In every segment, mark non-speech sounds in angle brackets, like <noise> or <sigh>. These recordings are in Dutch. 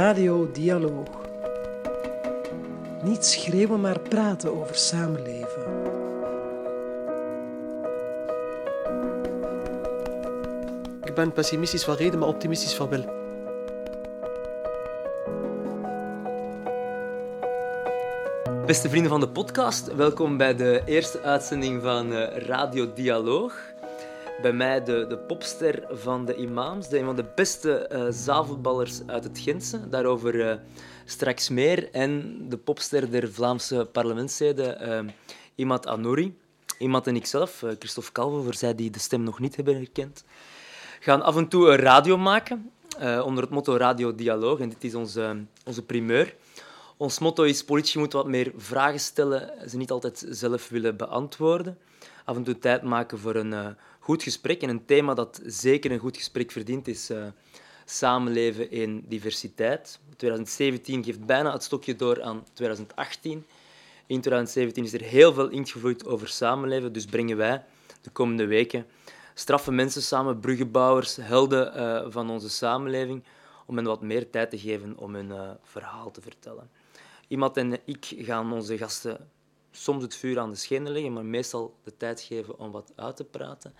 Radio Dialoog. Niet schreeuwen, maar praten over samenleven. Ik ben pessimistisch van reden, maar optimistisch van wil. Beste vrienden van de podcast, welkom bij de eerste uitzending van eh, Radio Dialoog. Bij mij de, de popster van de imams, de, een van de beste uh, uit het Gentse. Daarover uh, straks meer. En de popster der Vlaamse parlementsleden, uh, Imad Anouri. Imad en ikzelf, uh, Christophe Calvo, voor zij die de stem nog niet hebben herkend, gaan af en toe een radio maken onder het motto Radio Dialoog. En dit is onze, onze primeur. Ons motto is: politie moet wat meer vragen stellen, ze niet altijd zelf willen beantwoorden. Af en toe tijd maken voor een goed gesprek. En een thema dat zeker een goed gesprek verdient is uh, samenleven in diversiteit. 2017 geeft bijna het stokje door aan 2018. In 2017 is er heel veel ingevloeid over samenleven, dus brengen wij de komende weken straffe mensen samen, bruggenbouwers, helden uh, van onze samenleving, om hen wat meer tijd te geven om hun verhaal te vertellen. Iemand en ik gaan onze gasten soms het vuur aan de schenen leggen, maar meestal de tijd geven om wat uit te praten.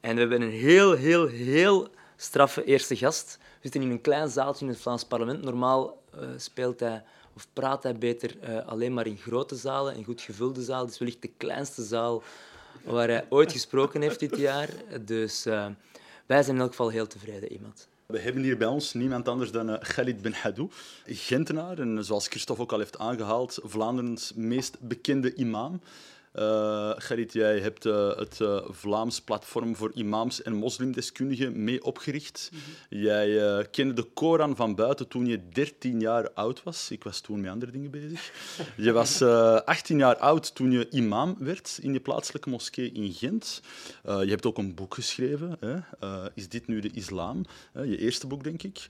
En we hebben een heel, heel, heel straffe eerste gast. We zitten in een klein zaaltje in het Vlaams parlement. Normaal uh, speelt hij of praat hij beter uh, alleen maar in grote zalen, in goed gevulde zalen. Dit is wellicht de kleinste zaal waar hij ooit gesproken heeft dit jaar. Dus uh, wij zijn in elk geval heel tevreden, iemand. We hebben hier bij ons niemand anders dan uh, Khalid Ben Hadou, Gentenaar. En zoals Christophe ook al heeft aangehaald, Vlaanderens meest bekende imam. Uh, Gerrit, jij hebt uh, het uh, Vlaams platform voor imams en moslimdeskundigen mee opgericht. Mm -hmm. Jij kende de Koran van buiten toen je 13 jaar oud was. Ik was toen met andere dingen bezig. <laughs> je was 18 jaar oud toen je imam werd in je plaatselijke moskee in Gent. je hebt ook een boek geschreven. Hè? is dit nu de islam? je eerste boek, denk ik.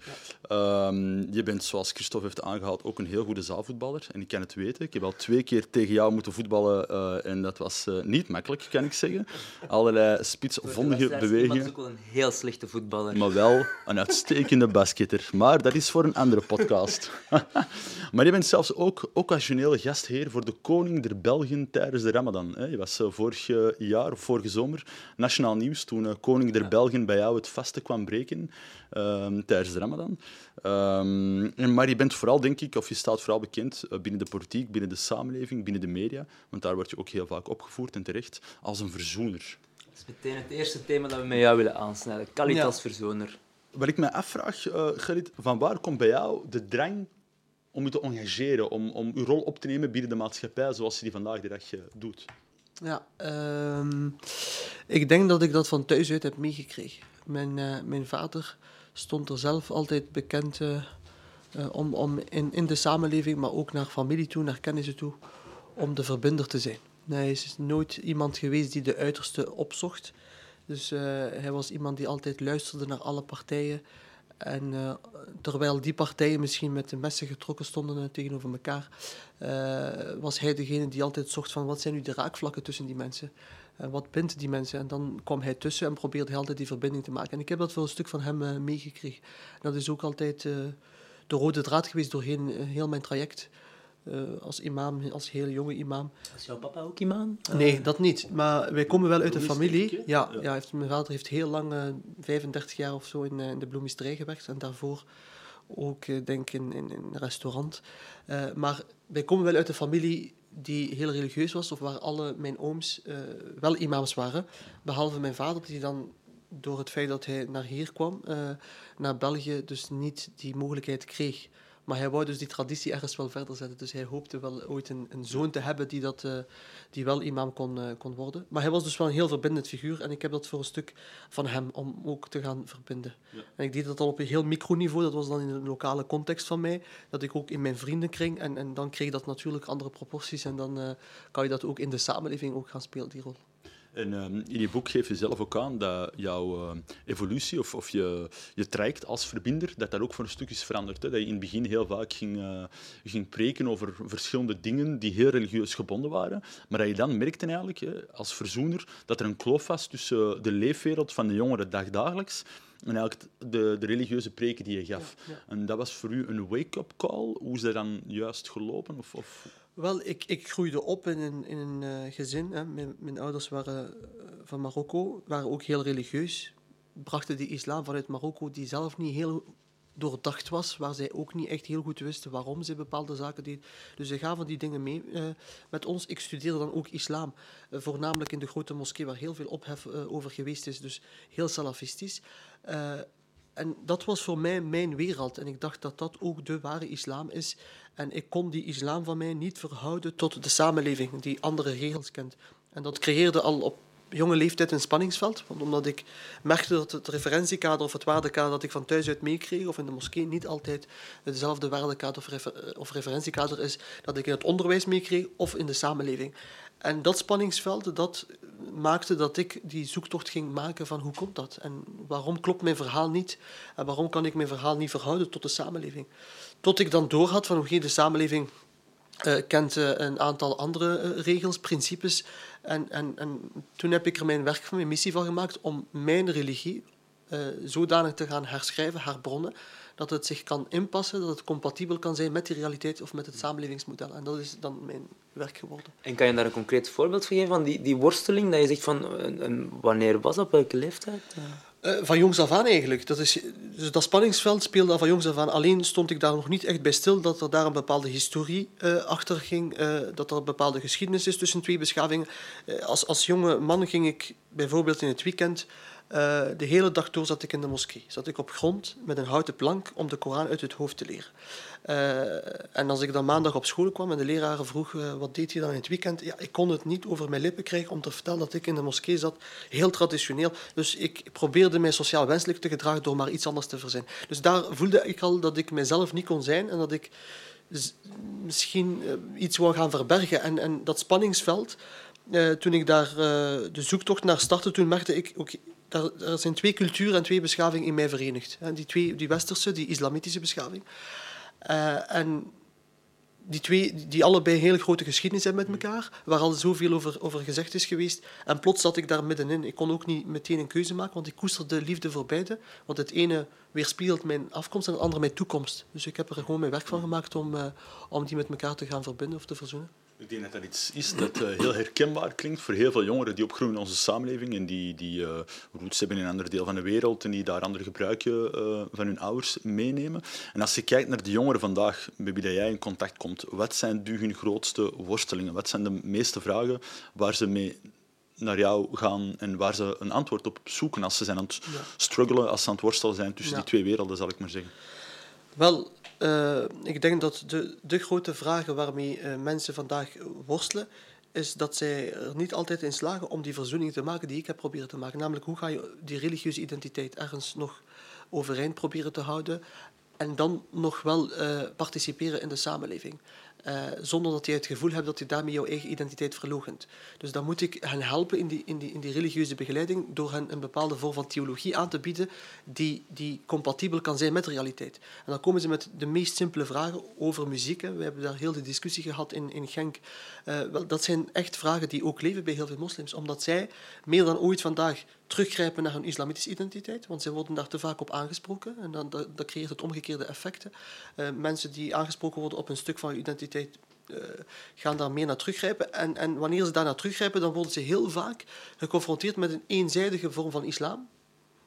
Ja. Um, je bent, zoals Christophe heeft aangehaald, ook een heel goede zaalvoetballer. En ik kan het weten. Ik heb al twee keer tegen jou moeten voetballen en dat was uh, niet makkelijk, kan ik zeggen. Allerlei spitsvondige bewegingen. Dat is ook wel een heel slechte voetballer. Maar wel een uitstekende basketter. Maar dat is voor een andere podcast. <laughs> maar je bent zelfs ook occasioneel gastheer voor de koning der Belgen tijdens de Ramadan. Je was uh, vorig jaar, of vorige zomer, nationaal nieuws toen koning der. Belgen bij jou het vaste kwam breken um, tijdens de Ramadan. Um, maar je bent vooral, denk ik, of je staat vooral bekend binnen de politiek, binnen de samenleving, binnen de media. Want daar word je ook heel vaak opgevoerd en terecht als een verzoener. Dat is meteen het eerste thema dat we met jou willen aansnijden. Khalid ja. als verzoener. Wat ik mij afvraag, uh, Gerrit, van waar komt bij jou de drang om je te engageren, om, om je rol op te nemen binnen de maatschappij zoals je die vandaag de dag uh, doet? Ja, um, ik denk dat ik dat van thuis uit heb meegekregen. Mijn, uh, mijn vader stond er zelf altijd bekend uh, om, om in, in de samenleving, maar ook naar familie toe, naar kennissen toe, om de verbinder te zijn. Hij is nooit iemand geweest die de uiterste opzocht. Dus uh, hij was iemand die altijd luisterde naar alle partijen. En uh, terwijl die partijen misschien met de messen getrokken stonden uh, tegenover elkaar, was hij degene die altijd zocht van wat zijn nu de raakvlakken tussen die mensen. En wat bindt die mensen? En dan kwam hij tussen en probeerde hij altijd die verbinding te maken. En ik heb dat voor een stuk van hem meegekregen. Dat is ook altijd de rode draad geweest doorheen heel mijn traject. Uh, als imam, als heel jonge imam. Is jouw papa ook imam? Uh, nee, dat niet. Maar wij komen wel uit een familie. Ja, ja. ja heeft, mijn vader heeft heel lang, uh, 35 jaar of zo, in, in de bloemisterij gewerkt. En daarvoor ook, denk ik, in, in, in een restaurant. maar wij komen wel uit een familie die heel religieus was, of waar alle mijn ooms wel imams waren. Behalve mijn vader, die dan door het feit dat hij naar hier kwam, naar België, dus niet die mogelijkheid kreeg. Maar hij wou dus die traditie ergens wel verder zetten. Dus hij hoopte wel ooit een, een zoon te hebben die, dat, uh, die wel imam kon, uh, kon worden. Maar hij was dus wel een heel verbindend figuur. En ik heb dat voor een stuk van hem om ook te gaan verbinden. Ja. En ik deed dat al op een heel microniveau. Dat was dan in een lokale context van mij. Dat ik ook in mijn vriendenkring. En, en dan kreeg dat natuurlijk andere proporties. En dan uh, kan je dat ook in de samenleving ook gaan spelen, die rol. En um, in je boek geef je zelf ook aan dat jouw uh, evolutie of, of je, je traject als verbinder, dat dat ook voor een stuk is veranderd. Hè? Dat je in het begin heel vaak ging, uh, ging preken over verschillende dingen die heel religieus gebonden waren, maar dat je dan merkte eigenlijk, hè, als verzoener, dat er een kloof was tussen de leefwereld van de jongeren dagdagelijks En eigenlijk de, de religieuze preken die je gaf. Ja, ja. En dat was voor u een wake-up call? Hoe is dat dan juist gelopen? Of, of... Wel, ik, ik groeide op in een, in een eh, gezin. Hè. Mijn, mijn ouders waren eh, van Marokko, waren ook heel religieus. Brachten de islam vanuit Marokko, die zelf niet heel doordacht was, waar zij ook niet echt heel goed wisten waarom ze bepaalde zaken deden. Dus ze gaven die dingen mee eh, met ons. Ik studeerde dan ook islam, voornamelijk in de grote moskee, waar heel veel ophef over geweest is, dus heel salafistisch. En dat was voor mij mijn wereld. En ik dacht dat dat ook de ware islam is. En ik kon die islam van mij niet verhouden tot de samenleving die andere regels kent. En dat creëerde al op jonge leeftijd een spanningsveld. Want omdat ik merkte dat het referentiekader of het waardekader dat ik van thuis uit meekreeg, of in de moskee, niet altijd hetzelfde waardekader of referentiekader is dat ik in het onderwijs meekreeg of in de samenleving. En dat spanningsveld, dat maakte dat ik die zoektocht ging maken van hoe komt dat? En waarom klopt mijn verhaal niet? En waarom kan ik mijn verhaal niet verhouden tot de samenleving? Tot ik dan doorhad van oké, de samenleving uh, kent uh, een aantal andere uh, regels, principes. En, en, en toen heb ik er mijn werk van, mijn missie van gemaakt om mijn religie zodanig te gaan herschrijven, herbronnen, dat het zich kan inpassen, dat het compatibel kan zijn met die realiteit of met het samenlevingsmodel. En dat is dan mijn werk geworden. En kan je daar een concreet voorbeeld van geven van die, die worsteling, dat je zegt van wanneer was dat, op welke leeftijd? Uh, van jongs af aan eigenlijk. Dat, is, dus dat spanningsveld speelde al van jongs af aan. Alleen stond ik daar nog niet echt bij stil dat er daar een bepaalde historie uh, achter ging. Uh, dat er een bepaalde geschiedenis is tussen twee beschavingen. als, als jonge man ging ik bijvoorbeeld in het weekend uh, de hele dag door zat ik in de moskee. Zat ik op grond met een houten plank om de Koran uit het hoofd te leren. Uh, en als ik dan maandag op school kwam en de leraar vroeg uh, wat deed je dan in het weekend, ja, ik kon het niet over mijn lippen krijgen om te vertellen dat ik in de moskee zat. Heel traditioneel. Dus ik probeerde mij sociaal wenselijk te gedragen door maar iets anders te verzinnen. Dus daar voelde ik al dat ik mezelf niet kon zijn en dat ik misschien iets wou gaan verbergen. En, en dat spanningsveld, toen ik daar de zoektocht naar startte, toen merkte ik, okay, er zijn twee culturen en twee beschavingen in mij verenigd. Die, twee, die westerse, die islamitische beschaving. Uh, en die twee, die allebei hele grote geschiedenis hebben met elkaar, waar al zoveel over, over gezegd is geweest. En plots zat ik daar middenin. Ik kon ook niet meteen een keuze maken, want ik koesterde liefde voor beide. Want het ene weerspiegelt mijn afkomst en het andere mijn toekomst. Dus ik heb er gewoon mijn werk van gemaakt om, uh, om die met elkaar te gaan verbinden of te verzoenen. Ik denk dat dat iets is dat uh, heel herkenbaar klinkt voor heel veel jongeren die opgroeien in onze samenleving en die, die uh, roots hebben in een ander deel van de wereld en die daar andere gebruiken uh, van hun ouders meenemen. En als je kijkt naar de jongeren vandaag met wie jij in contact komt, wat zijn nu hun grootste worstelingen? Wat zijn de meeste vragen waar ze mee naar jou gaan en waar ze een antwoord op zoeken als ze zijn aan het struggelen, als ze aan het worstelen zijn tussen ja. die twee werelden, zal ik maar zeggen? Wel, uh, ik denk dat de, de grote vragen waarmee uh, mensen vandaag worstelen, is dat zij er niet altijd in slagen om die verzoening te maken die ik heb proberen te maken. Namelijk, hoe ga je die religieuze identiteit ergens nog overeind proberen te houden en dan nog wel uh, participeren in de samenleving. Uh, zonder dat je het gevoel hebt dat je daarmee jouw eigen identiteit verloochent. Dus dan moet ik hen helpen in die, in die, in die religieuze begeleiding door hen een bepaalde vorm van theologie aan te bieden die, die compatibel kan zijn met de realiteit. En dan komen ze met de meest simpele vragen over muziek. Hè. We hebben daar heel de discussie gehad in, in Genk. Uh, wel, dat zijn echt vragen die ook leven bij heel veel moslims, omdat zij meer dan ooit vandaag teruggrijpen naar hun islamitische identiteit, want zij worden daar te vaak op aangesproken en dan, dat, creëert het omgekeerde effecten. Uh, mensen die aangesproken worden op een stuk van hun identiteit uh, gaan daar meer naar teruggrijpen. En, en wanneer ze daar naar teruggrijpen, dan worden ze heel vaak geconfronteerd met een eenzijdige vorm van islam,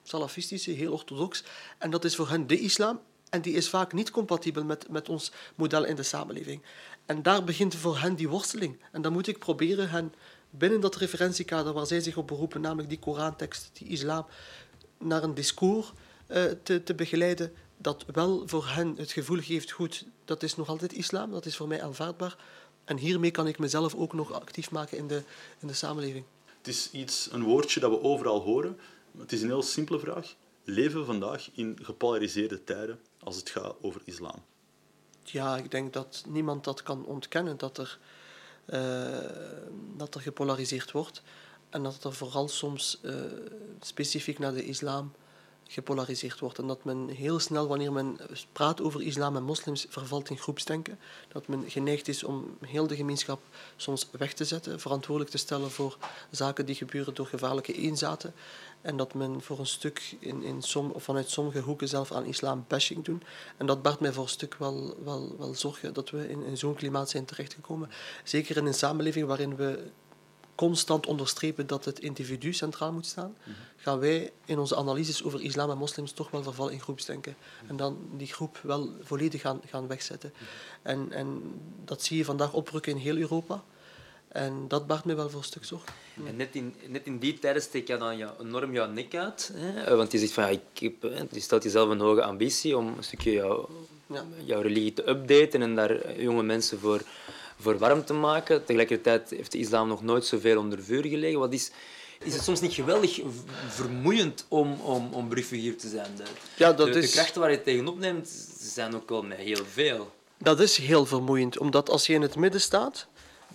salafistische, heel orthodox, en dat is voor hen de islam. En die is vaak niet compatibel met, met ons model in de samenleving. En daar begint voor hen die worsteling. En dan moet ik proberen hen binnen dat referentiekader waar zij zich op beroepen, namelijk die Korantekst, die islam, naar een discours te, te begeleiden dat wel voor hen het gevoel geeft, goed, dat is nog altijd islam, dat is voor mij aanvaardbaar. En hiermee kan ik mezelf ook nog actief maken in de, in de samenleving. Het is iets, een woordje dat we overal horen. Het is een heel simpele vraag. Leven we vandaag in gepolariseerde tijden als het gaat over islam? Ja, ik denk dat niemand dat kan ontkennen, dat er uh, dat er gepolariseerd wordt en dat er vooral soms uh, specifiek naar de islam gepolariseerd wordt. En dat men heel snel, wanneer men praat over islam en moslims, vervalt in groepsdenken. Dat men geneigd is om heel de gemeenschap soms weg te zetten, verantwoordelijk te stellen voor zaken die gebeuren door gevaarlijke eenzaten. En dat men voor een stuk in, in som, vanuit sommige hoeken zelf aan islam bashing doen. En dat baart mij voor een stuk wel, wel, wel zorgen dat we in, in zo'n klimaat zijn terechtgekomen. Zeker in een samenleving waarin we constant onderstrepen dat het individu centraal moet staan, gaan wij in onze analyses over islam en moslims toch wel vervallen in groepsdenken. En dan die groep wel volledig gaan, gaan wegzetten. En, en dat zie je vandaag oprukken in heel Europa. En dat baart me wel voor een stuk zorgen. En net in, net in die tijden steek je dan ja, enorm jouw nek uit. Hè? Want je zegt van, ja, ik heb, je stelt jezelf een hoge ambitie om een stukje jou, ja. jouw religie te updaten en daar jonge mensen voor, voor warm te maken. Tegelijkertijd heeft de islam nog nooit zoveel onder vuur gelegen. Wat is, is het soms niet geweldig vermoeiend om, om, om brugfiguur te zijn? De, ja, dat de, is... de krachten waar je tegenop neemt, zijn ook wel met heel veel. Dat is heel vermoeiend, omdat als je in het midden staat,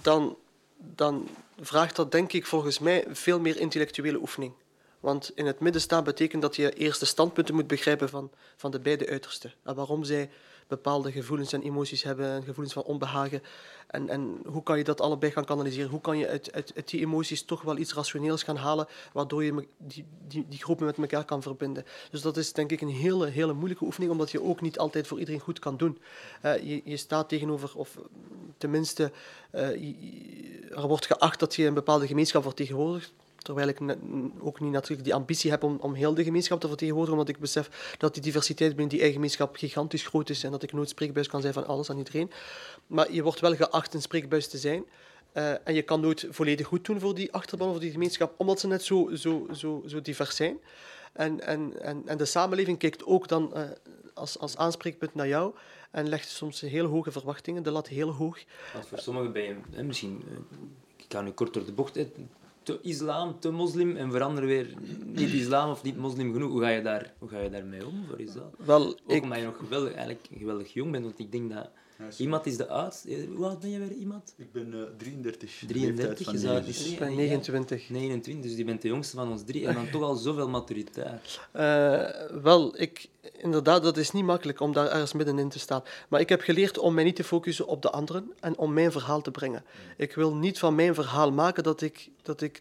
dan dan vraagt dat denk ik volgens mij veel meer intellectuele oefening. Want in het midden staan betekent dat je eerst de standpunten moet begrijpen van, van de beide uitersten. En waarom zij bepaalde gevoelens en emoties hebben, en gevoelens van onbehagen. En, en hoe kan je dat allebei gaan kanaliseren? Hoe kan je uit, uit, die emoties toch wel iets rationeels gaan halen, waardoor je die, die, die groepen met elkaar kan verbinden? Dus dat is denk ik een hele, hele moeilijke oefening, omdat je ook niet altijd voor iedereen goed kan doen. Uh, je, je staat tegenover, of tenminste, uh, er wordt geacht dat je een bepaalde gemeenschap vertegenwoordigt Terwijl ik ook niet natuurlijk die ambitie heb om, om heel de gemeenschap te vertegenwoordigen, omdat ik besef dat die diversiteit binnen die eigen gemeenschap gigantisch groot is en dat ik nooit spreekbuis kan zijn van alles aan iedereen. Maar je wordt wel geacht een spreekbuis te zijn. Uh, en je kan nooit volledig goed doen voor die achterban of die gemeenschap, omdat ze net zo, zo, zo, zo divers zijn. En, en, en, en de samenleving kijkt ook dan uh, als, als aanspreekpunt naar jou en legt soms heel hoge verwachtingen, de lat heel hoog. Want voor sommigen ben je hè, misschien, ik ga nu kort door de bocht, te islam, te moslim en verander weer niet islam of niet moslim genoeg. Hoe ga je, daar, hoe ga je daarmee om? Voor dat? Wel, Ook ik... omdat je nog geweldig, eigenlijk geweldig jong bent, want ik denk dat... Iemand is de oudste. Hoe oud ben je weer, iemand? Ik ben uh, 33. 33, je zou dus ik ben 29. 29, dus je bent de jongste van ons drie en dan <laughs> toch al zoveel maturiteit. Uh, wel, ik, inderdaad, dat is niet makkelijk om daar ergens middenin te staan. Maar ik heb geleerd om mij niet te focussen op de anderen en om mijn verhaal te brengen. Ik wil niet van mijn verhaal maken dat ik, dat ik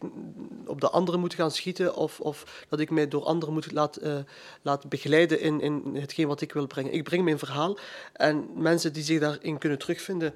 op de anderen moet gaan schieten of, of dat ik mij door anderen moet laten uh, laat begeleiden in, in hetgeen wat ik wil brengen. Ik breng mijn verhaal en mensen die zich daarin kunnen terugvinden,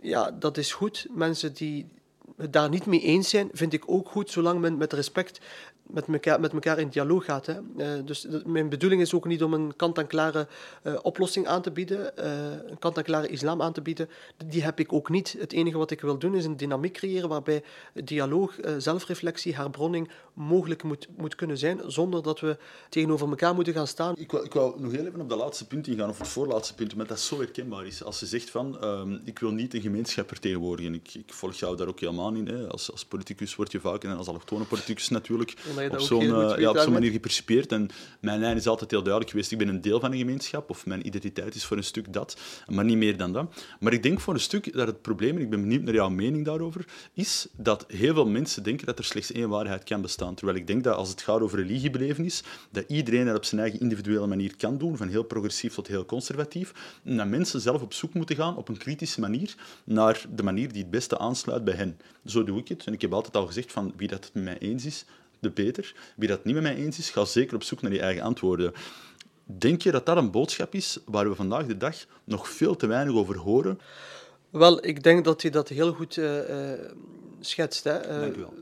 ja, dat is goed. Mensen die het daar niet mee eens zijn, vind ik ook goed, zolang men met respect met elkaar, met elkaar in dialoog gaat. Hè. Uh, dus mijn bedoeling is ook niet om een kant-en-klare uh, oplossing aan te bieden, uh, een kant-en-klare islam aan te bieden. Die heb ik ook niet. Het enige wat ik wil doen is een dynamiek creëren waarbij dialoog, zelfreflectie, herbronning mogelijk moet, moet kunnen zijn, zonder dat we tegenover elkaar moeten gaan staan. Ik wou, ik wou nog heel even op dat laatste punt ingaan, of het voorlaatste punt, omdat dat zo herkenbaar is. Als je zegt van, uh, ik wil niet een gemeenschap vertegenwoordigen. Ik, ik volg jou daar ook helemaal in. Hè. Als, als politicus word je vaak, en als allochtone politicus natuurlijk, op zo'n uh, ja, op zo'n manier gepercipieerd. En mijn lijn is altijd heel duidelijk geweest. Ik ben een deel van een gemeenschap, of mijn identiteit is voor een stuk dat, maar niet meer dan dat. Maar ik denk voor een stuk dat het probleem, en ik ben benieuwd naar jouw mening daarover, is dat heel veel mensen denken dat er slechts één waarheid kan bestaan. Terwijl ik denk dat als het gaat over religiebelevenis, dat iedereen dat op zijn eigen individuele manier kan doen, van heel progressief tot heel conservatief, en dat mensen zelf op zoek moeten gaan op een kritische manier naar de manier die het beste aansluit bij hen. Zo doe ik het. En ik heb altijd al gezegd van wie dat het met mij eens is, de beter. Wie dat niet met mij eens is, ga zeker op zoek naar die eigen antwoorden. Denk je dat dat een boodschap is waar we vandaag de dag nog veel te weinig over horen? Wel, ik denk dat hij dat heel goed uh, uh, schetst. Hè. Uh, Dank u wel.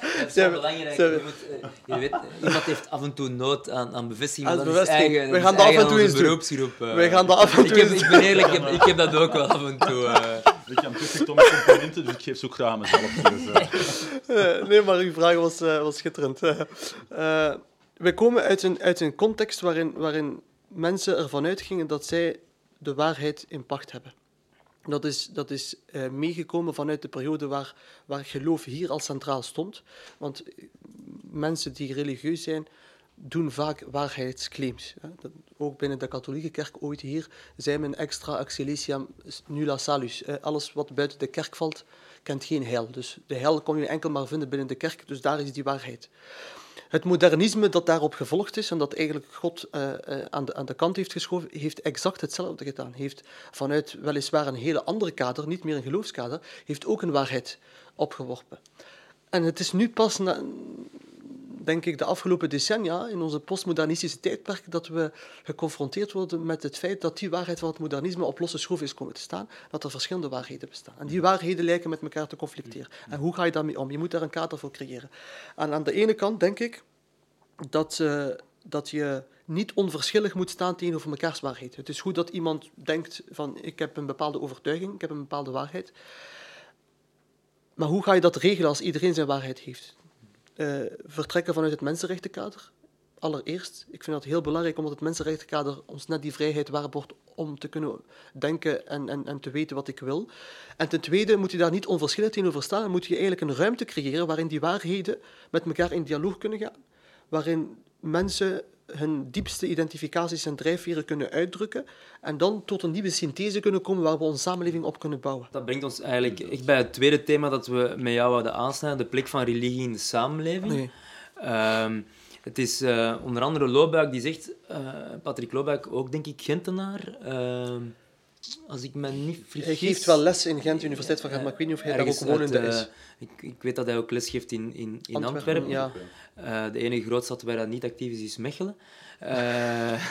Het is wel belangrijk. Je moet, je weet, iemand heeft af en toe nood aan, aan bevestiging. Aan dat bevestiging. Eigen, We dat gaan dat af en toe eens doen. beroepsgroep. uh. Wij gaan dat af en ik toe heb, eens Ik ben eerlijk, ik heb, ik heb dat ook wel af en toe. Uh. Ik heb perfect om complimenten, dus ik geef ook graag aan mezelf. Dus, uh, <laughs> nee, maar uw vraag was, uh, was schitterend. wij komen uit een, uit een context waarin, waarin mensen ervan uitgingen dat zij de waarheid in pacht hebben. Dat is, dat is uh, meegekomen vanuit de periode waar, waar geloof hier al centraal stond. Want mensen die religieus zijn, doen vaak waarheidsclaims. Ook binnen de katholieke kerk ooit hier zei men extra axiliciam nulla salus. Alles wat buiten de kerk valt, kent geen heil. Dus de heil kon je enkel maar vinden binnen de kerk, dus daar is die waarheid. het modernisme dat daarop gevolgd is en dat eigenlijk God uh, uh, aan, de, aan de kant heeft geschoven, heeft exact hetzelfde gedaan. Heeft vanuit weliswaar een hele andere kader, niet meer een geloofskader, heeft ook een waarheid opgeworpen. En het is nu pas, na, denk ik, de afgelopen decennia, in onze postmodernistische tijdperk, dat we geconfronteerd worden met het feit dat die waarheid van het modernisme op losse schroef is komen te staan, dat er verschillende waarheden bestaan. En die waarheden lijken met elkaar te conflicteren. En hoe ga je daarmee om? Je moet daar een kader voor creëren. En aan de ene kant denk ik dat, uh, dat je niet onverschillig moet staan tegenover mekaars waarheid. Het is goed dat iemand denkt van ik heb een bepaalde overtuiging, ik heb een bepaalde waarheid. Maar hoe ga je dat regelen als iedereen zijn waarheid heeft? Uh, vertrekken vanuit het mensenrechtenkader. Allereerst, ik vind dat heel belangrijk omdat het mensenrechtenkader ons net die vrijheid waarborgt om te kunnen denken en, en, en te weten wat ik wil. En ten tweede moet je daar niet onverschillig tegenover staan moet je eigenlijk een ruimte creëren waarin die waarheden met elkaar in dialoog kunnen gaan, waarin mensen hun diepste identificaties en drijfveren kunnen uitdrukken en dan tot een nieuwe synthese kunnen komen waar we onze samenleving op kunnen bouwen. Dat brengt ons eigenlijk echt bij het tweede thema dat we met jou hadden aansnijden, de plek van religie in de samenleving. Nee. Um, het is uh, onder andere Loobuik die zegt, uh, Patrick Loobuik, ook denk ik Gentenaar, uh, als ik me niet vergis... Hij geeft wel les in Gent, Universiteit van Gent, maar ik weet niet of hij daar ook wonende uit, is. Ik, ik, weet dat hij ook les geeft in, in, in Antwerpen, Antwerpen. ja. de enige grootstad waar dat niet actief is, is Mechelen. Uh,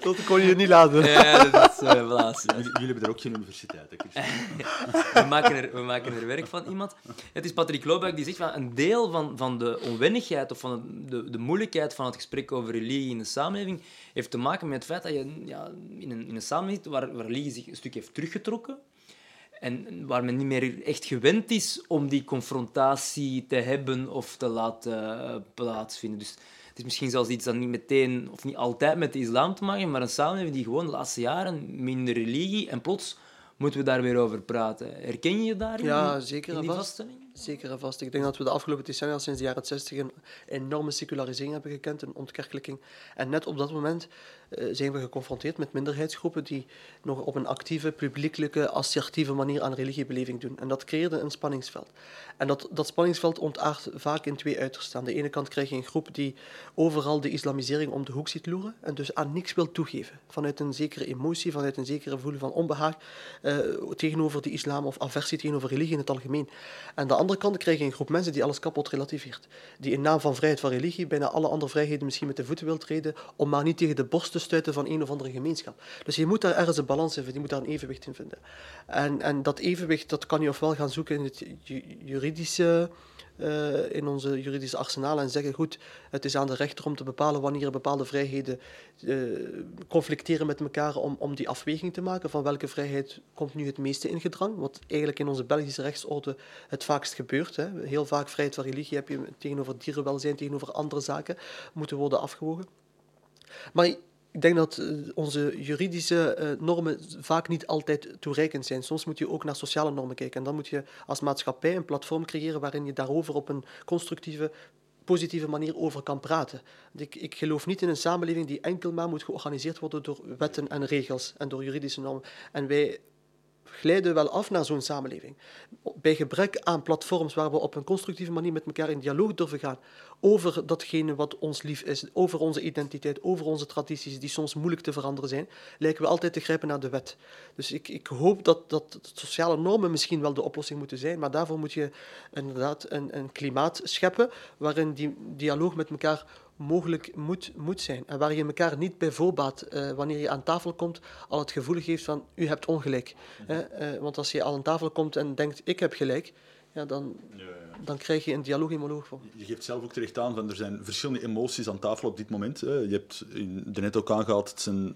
<laughs> dat kon je niet laten. ja, dat is uh. Jullie, jullie hebben er ook geen universiteit, hè, <laughs> we, maken er, we maken er werk van iemand. Het is Patrick Loobuik die zegt van een deel van, van de onwennigheid of van de, de moeilijkheid van het gesprek over religie in de samenleving heeft te maken met het feit dat je ja, in, een, in een samenleving waar, waar religie zich een stuk heeft teruggetrokken, en waar men niet meer echt gewend is om die confrontatie te hebben of te laten plaatsvinden. Dus is misschien zelfs iets dat niet meteen of niet altijd met de islam te maken heeft, maar een samenleving die gewoon de laatste jaren minder religie en plots moeten we daar weer over praten. Herken je je daarin? Ja, zeker en vast. Zeker en vast. Ik denk dat we de afgelopen decennia, sinds de jaren 60, een enorme secularisering hebben gekend, een ontkerkelijking. En net op dat moment zijn we geconfronteerd met minderheidsgroepen die nog op een actieve, publiekelijke, assertieve manier aan religiebeleving doen. En dat creëerde een spanningsveld. En dat, dat spanningsveld ontaart vaak in twee uitersten. Aan de ene kant krijg je een groep die overal de islamisering om de hoek ziet loeren en dus aan niks wil toegeven. Vanuit een zekere emotie, vanuit een zekere gevoel van onbehaag uh, tegenover de islam of aversie tegenover religie in het algemeen. En de andere kant krijg je een groep mensen die alles kapot relativeert. Die in naam van vrijheid van religie bijna alle andere vrijheden misschien met de voeten wil treden, om maar niet tegen de borst te stuiten van een of andere gemeenschap. Dus je moet daar ergens een balans in vinden, je moet daar een evenwicht in vinden. En, en dat evenwicht dat kan je ofwel gaan zoeken in het juridische... Uh, in onze juridische arsenaal en zeggen: goed, het is aan de rechter om te bepalen wanneer bepaalde vrijheden uh, conflicteren met elkaar om, om die afweging te maken van welke vrijheid komt nu het meeste in gedrang. Wat eigenlijk in onze Belgische rechtsorde het vaakst gebeurt. Hè. Heel vaak vrijheid van religie heb je tegenover dierenwelzijn, tegenover andere zaken, moeten worden afgewogen. Maar ik denk dat onze juridische uh, normen vaak niet altijd toereikend zijn. Soms moet je ook naar sociale normen kijken. En dan moet je als maatschappij een platform creëren waarin je daarover op een constructieve, positieve manier over kan praten. Ik, ik geloof niet in een samenleving die enkel maar moet georganiseerd worden door wetten en regels en door juridische normen. En wij glijden wel af naar zo'n samenleving. Bij gebrek aan platforms waar we op een constructieve manier met elkaar in dialoog durven gaan over datgene wat ons lief is, over onze identiteit, over onze tradities, die soms moeilijk te veranderen zijn, lijken we altijd te grijpen naar de wet. Dus ik, ik hoop dat, dat sociale normen misschien wel de oplossing moeten zijn, maar daarvoor moet je inderdaad een, een klimaat scheppen waarin die dialoog met elkaar mogelijk moet, moet zijn. En waar je elkaar niet bij voorbaat, uh, wanneer je aan tafel komt, al het gevoel geeft van u hebt ongelijk. Uh, want als je al aan tafel komt en denkt ik heb gelijk, ja, dan, ja, ja. dan krijg je een dialoog in monoloog voor. Je geeft zelf ook terecht aan van er zijn verschillende emoties aan tafel op dit moment. Hè. Je hebt er net ook aangehaald, het zijn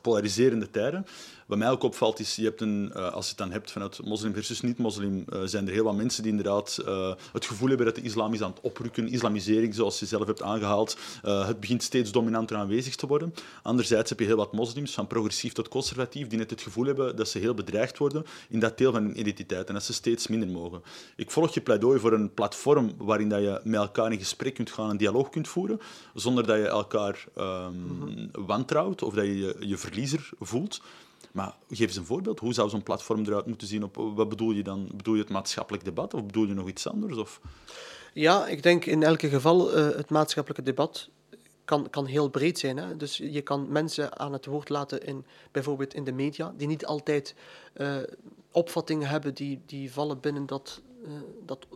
polariserende tijden. Wat mij ook opvalt is, je hebt een, uh, als je het dan hebt vanuit moslim versus niet-moslim, uh, zijn er heel wat mensen die inderdaad uh, het gevoel hebben dat de islam is aan het oprukken. Islamisering, zoals je zelf hebt aangehaald, het begint steeds dominanter aanwezig te worden. Anderzijds heb je heel wat moslims, van progressief tot conservatief, die net het gevoel hebben dat ze heel bedreigd worden in dat deel van hun identiteit en dat ze steeds minder mogen. Ik volg je pleidooi voor een platform waarin dat je met elkaar in gesprek kunt gaan, een dialoog kunt voeren, zonder dat je elkaar um, mm-hmm. wantrouwt of dat je, je verliezer voelt. Maar geef eens een voorbeeld. Hoe zou zo'n platform eruit moeten zien? Op, wat bedoel je dan? Bedoel je het maatschappelijk debat of bedoel je nog iets anders? Of? Ja, ik denk in elk geval uh, het maatschappelijke debat kan, kan heel breed zijn. Hè? Dus je kan mensen aan het woord laten in bijvoorbeeld in de media, die niet altijd uh, opvattingen hebben die, die vallen binnen dat, uh, dat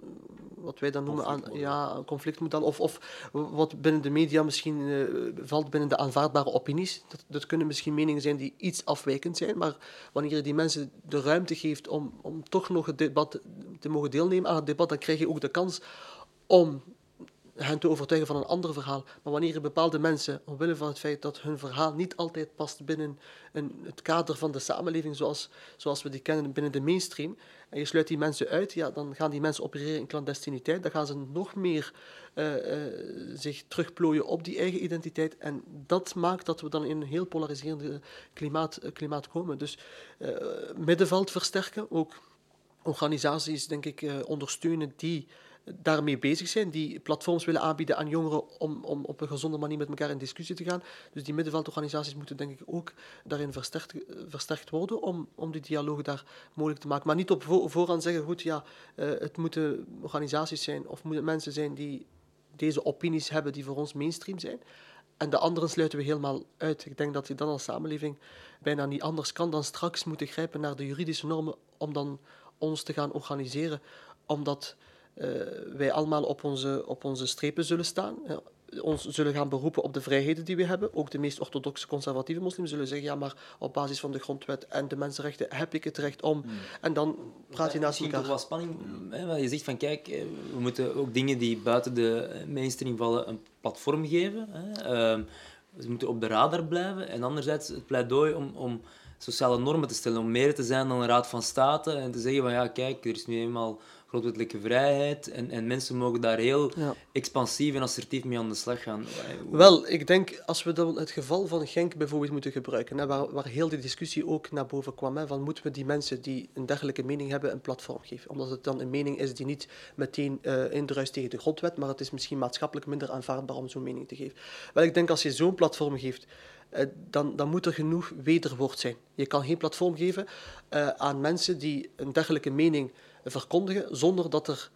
wat wij dan noemen aan ja, conflictmodel. Of, of wat binnen de media misschien uh, valt binnen de aanvaardbare opinies. Dat, dat kunnen misschien meningen zijn die iets afwijkend zijn. Maar wanneer je die mensen de ruimte geeft om, om toch nog het debat te mogen deelnemen aan het debat, dan krijg je ook de kans om hen te overtuigen van een ander verhaal. Maar wanneer bepaalde mensen, omwille van het feit dat hun verhaal niet altijd past binnen een, het kader van de samenleving zoals, zoals we die kennen binnen de mainstream, en je sluit die mensen uit, ja, dan gaan die mensen opereren in clandestiniteit. Dan gaan ze nog meer uh, uh, zich terugplooien op die eigen identiteit. En dat maakt dat we dan in een heel polariserende klimaat, uh, klimaat komen. Dus middenveld versterken, ook organisaties, denk ik, ondersteunen die daarmee bezig zijn, die platforms willen aanbieden aan jongeren om, om op een gezonde manier met elkaar in discussie te gaan. Dus die middenveldorganisaties moeten denk ik ook daarin versterkt, versterkt worden om, om die dialoog daar mogelijk te maken. Maar niet op voorhand zeggen, goed, ja, uh, het moeten organisaties zijn of moeten mensen zijn die deze opinies hebben die voor ons mainstream zijn. En de anderen sluiten we helemaal uit. Ik denk dat je dan als samenleving bijna niet anders kan dan straks moeten grijpen naar de juridische normen om dan ons te gaan organiseren. Omdat wij allemaal op onze, op onze strepen zullen staan. Ja, ons zullen gaan beroepen op de vrijheden die we hebben. Ook de meest orthodoxe conservatieve moslims zullen zeggen, ja, maar op basis van de grondwet en de mensenrechten heb ik het recht om. Hmm. En dan praat je naast elkaar. Er was spanning. Hè, je zegt van, kijk, eh, we moeten ook dingen die buiten de mainstream vallen een platform geven. Hè. Uh, ze moeten op de radar blijven. En anderzijds het pleidooi om, om sociale normen te stellen, om meer te zijn dan een raad van state en te zeggen van, ja, kijk, er is nu eenmaal grondwettelijke vrijheid. En, en mensen mogen daar heel expansief en assertief mee aan de slag gaan. Wel, ik denk als we dan het geval van Genk bijvoorbeeld moeten gebruiken, hè, waar, waar heel de discussie ook naar boven kwam, hè, van moeten we die mensen die een dergelijke mening hebben een platform geven? Omdat het dan een mening is die niet meteen uh, indruist tegen de grondwet, maar het is misschien maatschappelijk minder aanvaardbaar om zo'n mening te geven. Wel, ik denk als je zo'n platform geeft, uh, dan, dan moet er genoeg wederwoord zijn. Je kan geen platform geven uh, aan mensen die een dergelijke mening verkondigen zonder dat er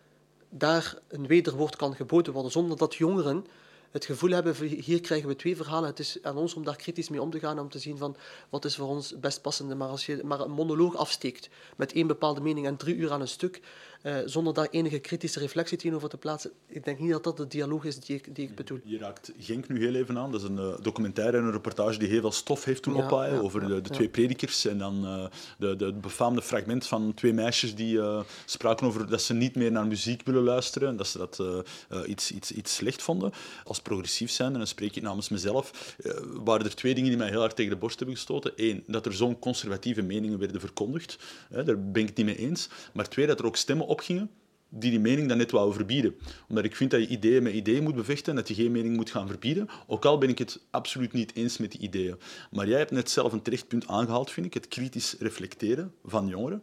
daar een wederwoord kan geboden worden, zonder dat jongeren het gevoel hebben, hier krijgen we twee verhalen, het is aan ons om daar kritisch mee om te gaan, om te zien van wat is voor ons best passende. Maar als je maar een monoloog afsteekt met één bepaalde mening en drie uur aan een stuk, uh, zonder daar enige kritische reflectie tegenover te plaatsen. Ik denk niet dat dat de dialoog is die ik, die ik bedoel. Je raakt Genk nu heel even aan. Dat is een uh, documentaire en een reportage die heel veel stof heeft toen ja, ophaaien ja, over de, twee predikers. En dan uh, de, de, befaamde fragment van twee meisjes die spraken over dat ze niet meer naar muziek willen luisteren. En dat ze dat iets, iets, iets slecht vonden. Als progressief zijn, en dan spreek ik namens mezelf, waren er twee dingen die mij heel hard tegen de borst hebben gestoten. Eén, dat er zo'n conservatieve meningen werden verkondigd. daar ben ik het niet mee eens. Maar twee, dat er ook stemmen opgingen die die mening dan net wou verbieden. Omdat ik vind dat je ideeën met ideeën moet bevechten en dat je geen mening moet gaan verbieden. Ook al ben ik het absoluut niet eens met die ideeën. Maar jij hebt net zelf een terecht punt aangehaald, vind ik, het kritisch reflecteren van jongeren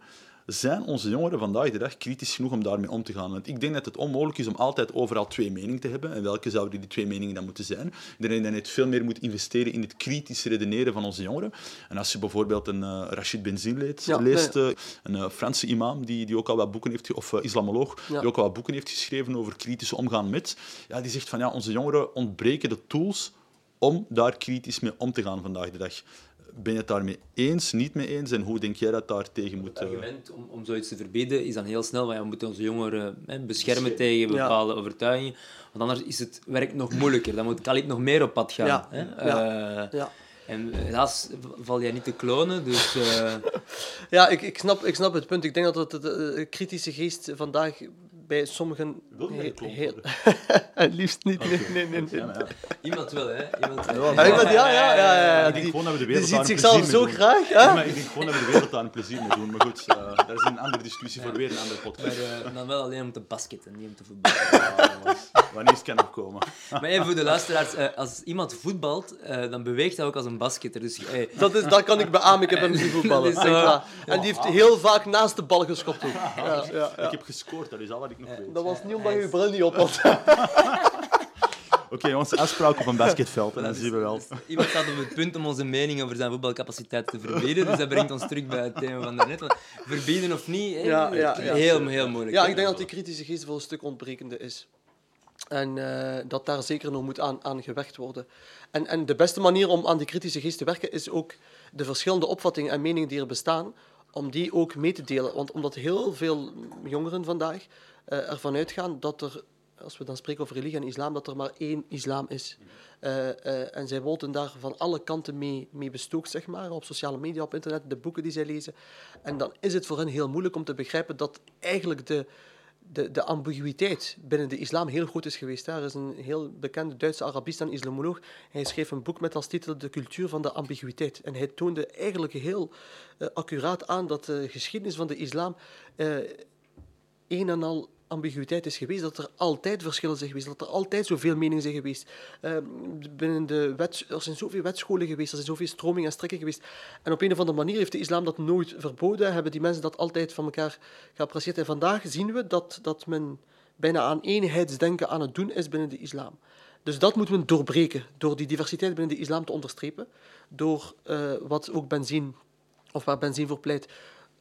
zijn onze jongeren vandaag de dag kritisch genoeg om daarmee om te gaan? Want ik denk dat het onmogelijk is om altijd overal twee meningen te hebben. En welke zouden die twee meningen dan moeten zijn? Ik denk dat je veel meer moet investeren in het kritisch redeneren van onze jongeren. En als je bijvoorbeeld een uh, Rashid Benzin leest, ja, leest nee. uh, een uh, Franse imam die, die ook al wat boeken heeft, of islamoloog, ja. die ook al wat boeken heeft geschreven over kritisch omgaan met, ja, die zegt van ja, onze jongeren ontbreken de tools om daar kritisch mee om te gaan vandaag de dag. Ben je het daarmee eens, niet mee eens? En hoe denk jij dat daar tegen moet... Het argument om, om zoiets te verbieden is dan heel snel, want ja, we moeten onze jongeren hè, beschermen tegen bepaalde ja. overtuigingen. Want anders is het werk nog moeilijker. Dan moet Khalid nog meer op pad gaan. Ja. Hè? Uh, ja. En helaas val jij niet te klonen, dus... Uh... <laughs> ja, ik, ik, snap, ik snap het punt. Ik denk dat het de kritische geest vandaag bij sommigen... Wil je heel... <laughs> liefst niet, okay. nee, nee, nee. nee. Iemand wil, hè? Iemand, ja, ja, ja, ja, ja, ja, ja. Ik denk gewoon dat we de wereld die ziet zichzelf zo graag, hè? Ja, maar ik denk gewoon dat we de wereld een plezier mee doen. Maar goed, uh, dat is een andere discussie voor weer een andere podcast. Maar uh, dan wel alleen om te basketten, niet om te voetballen. <laughs> Wanneer het kan opkomen. <laughs> maar even voor de luisteraars, uh, als iemand voetbalt, dan beweegt hij ook als een basketter. Dus, hey. dat, is, dat kan ik beamen, ik heb hem zien voetballen. <laughs> En die heeft heel vaak naast de bal geschopt. Ja, ja, Ik heb gescoord, dat is al wat ik nog weet. Dat was niet omdat je je bril niet op had. <laughs> Oké, okay, onze afspraak op een basketveld, en dan zien we wel. Iemand staat op het punt om onze mening over zijn voetbalcapaciteit te verbieden, dus dat brengt ons terug bij het thema van daarnet. Want verbieden of niet, ja, ja, ja. Heel, heel moeilijk. Ja, ik denk dat die kritische geest wel een stuk ontbrekende is. En dat daar zeker nog moet aan, aan gewerkt worden. En, en de beste manier om aan die kritische geest te werken is ook de verschillende opvattingen en meningen die er bestaan, om die ook mee te delen. Want omdat heel veel jongeren vandaag uh, ervan uitgaan dat er, als we dan spreken over religie en islam, dat er maar één islam is. Uh, en zij worden daar van alle kanten mee, mee bestookt, zeg maar, op sociale media, op internet, de boeken die zij lezen. En dan is het voor hen heel moeilijk om te begrijpen dat eigenlijk de, de, de ambiguïteit binnen de islam heel groot is geweest. Er is een heel bekende Duitse Arabist en islamoloog. Hij schreef een boek met als titel De cultuur van de ambiguïteit. En hij toonde eigenlijk heel uh, accuraat aan dat de geschiedenis van de islam uh, een en al ambiguïteit is geweest, dat er altijd verschillen zijn geweest, dat er altijd zoveel meningen zijn geweest. Uh, binnen de wet, er zijn zoveel wetscholen geweest, er zijn zoveel stromingen en strekken geweest. En op een of andere manier heeft de islam dat nooit verboden, hebben die mensen dat altijd van elkaar geapprecieerd. En vandaag zien we dat, dat men bijna aan eenheidsdenken aan het doen is binnen de islam. Dus dat moet men doorbreken, door die diversiteit binnen de islam te onderstrepen, door uh, wat ook benzine, of waar benzine voor pleit,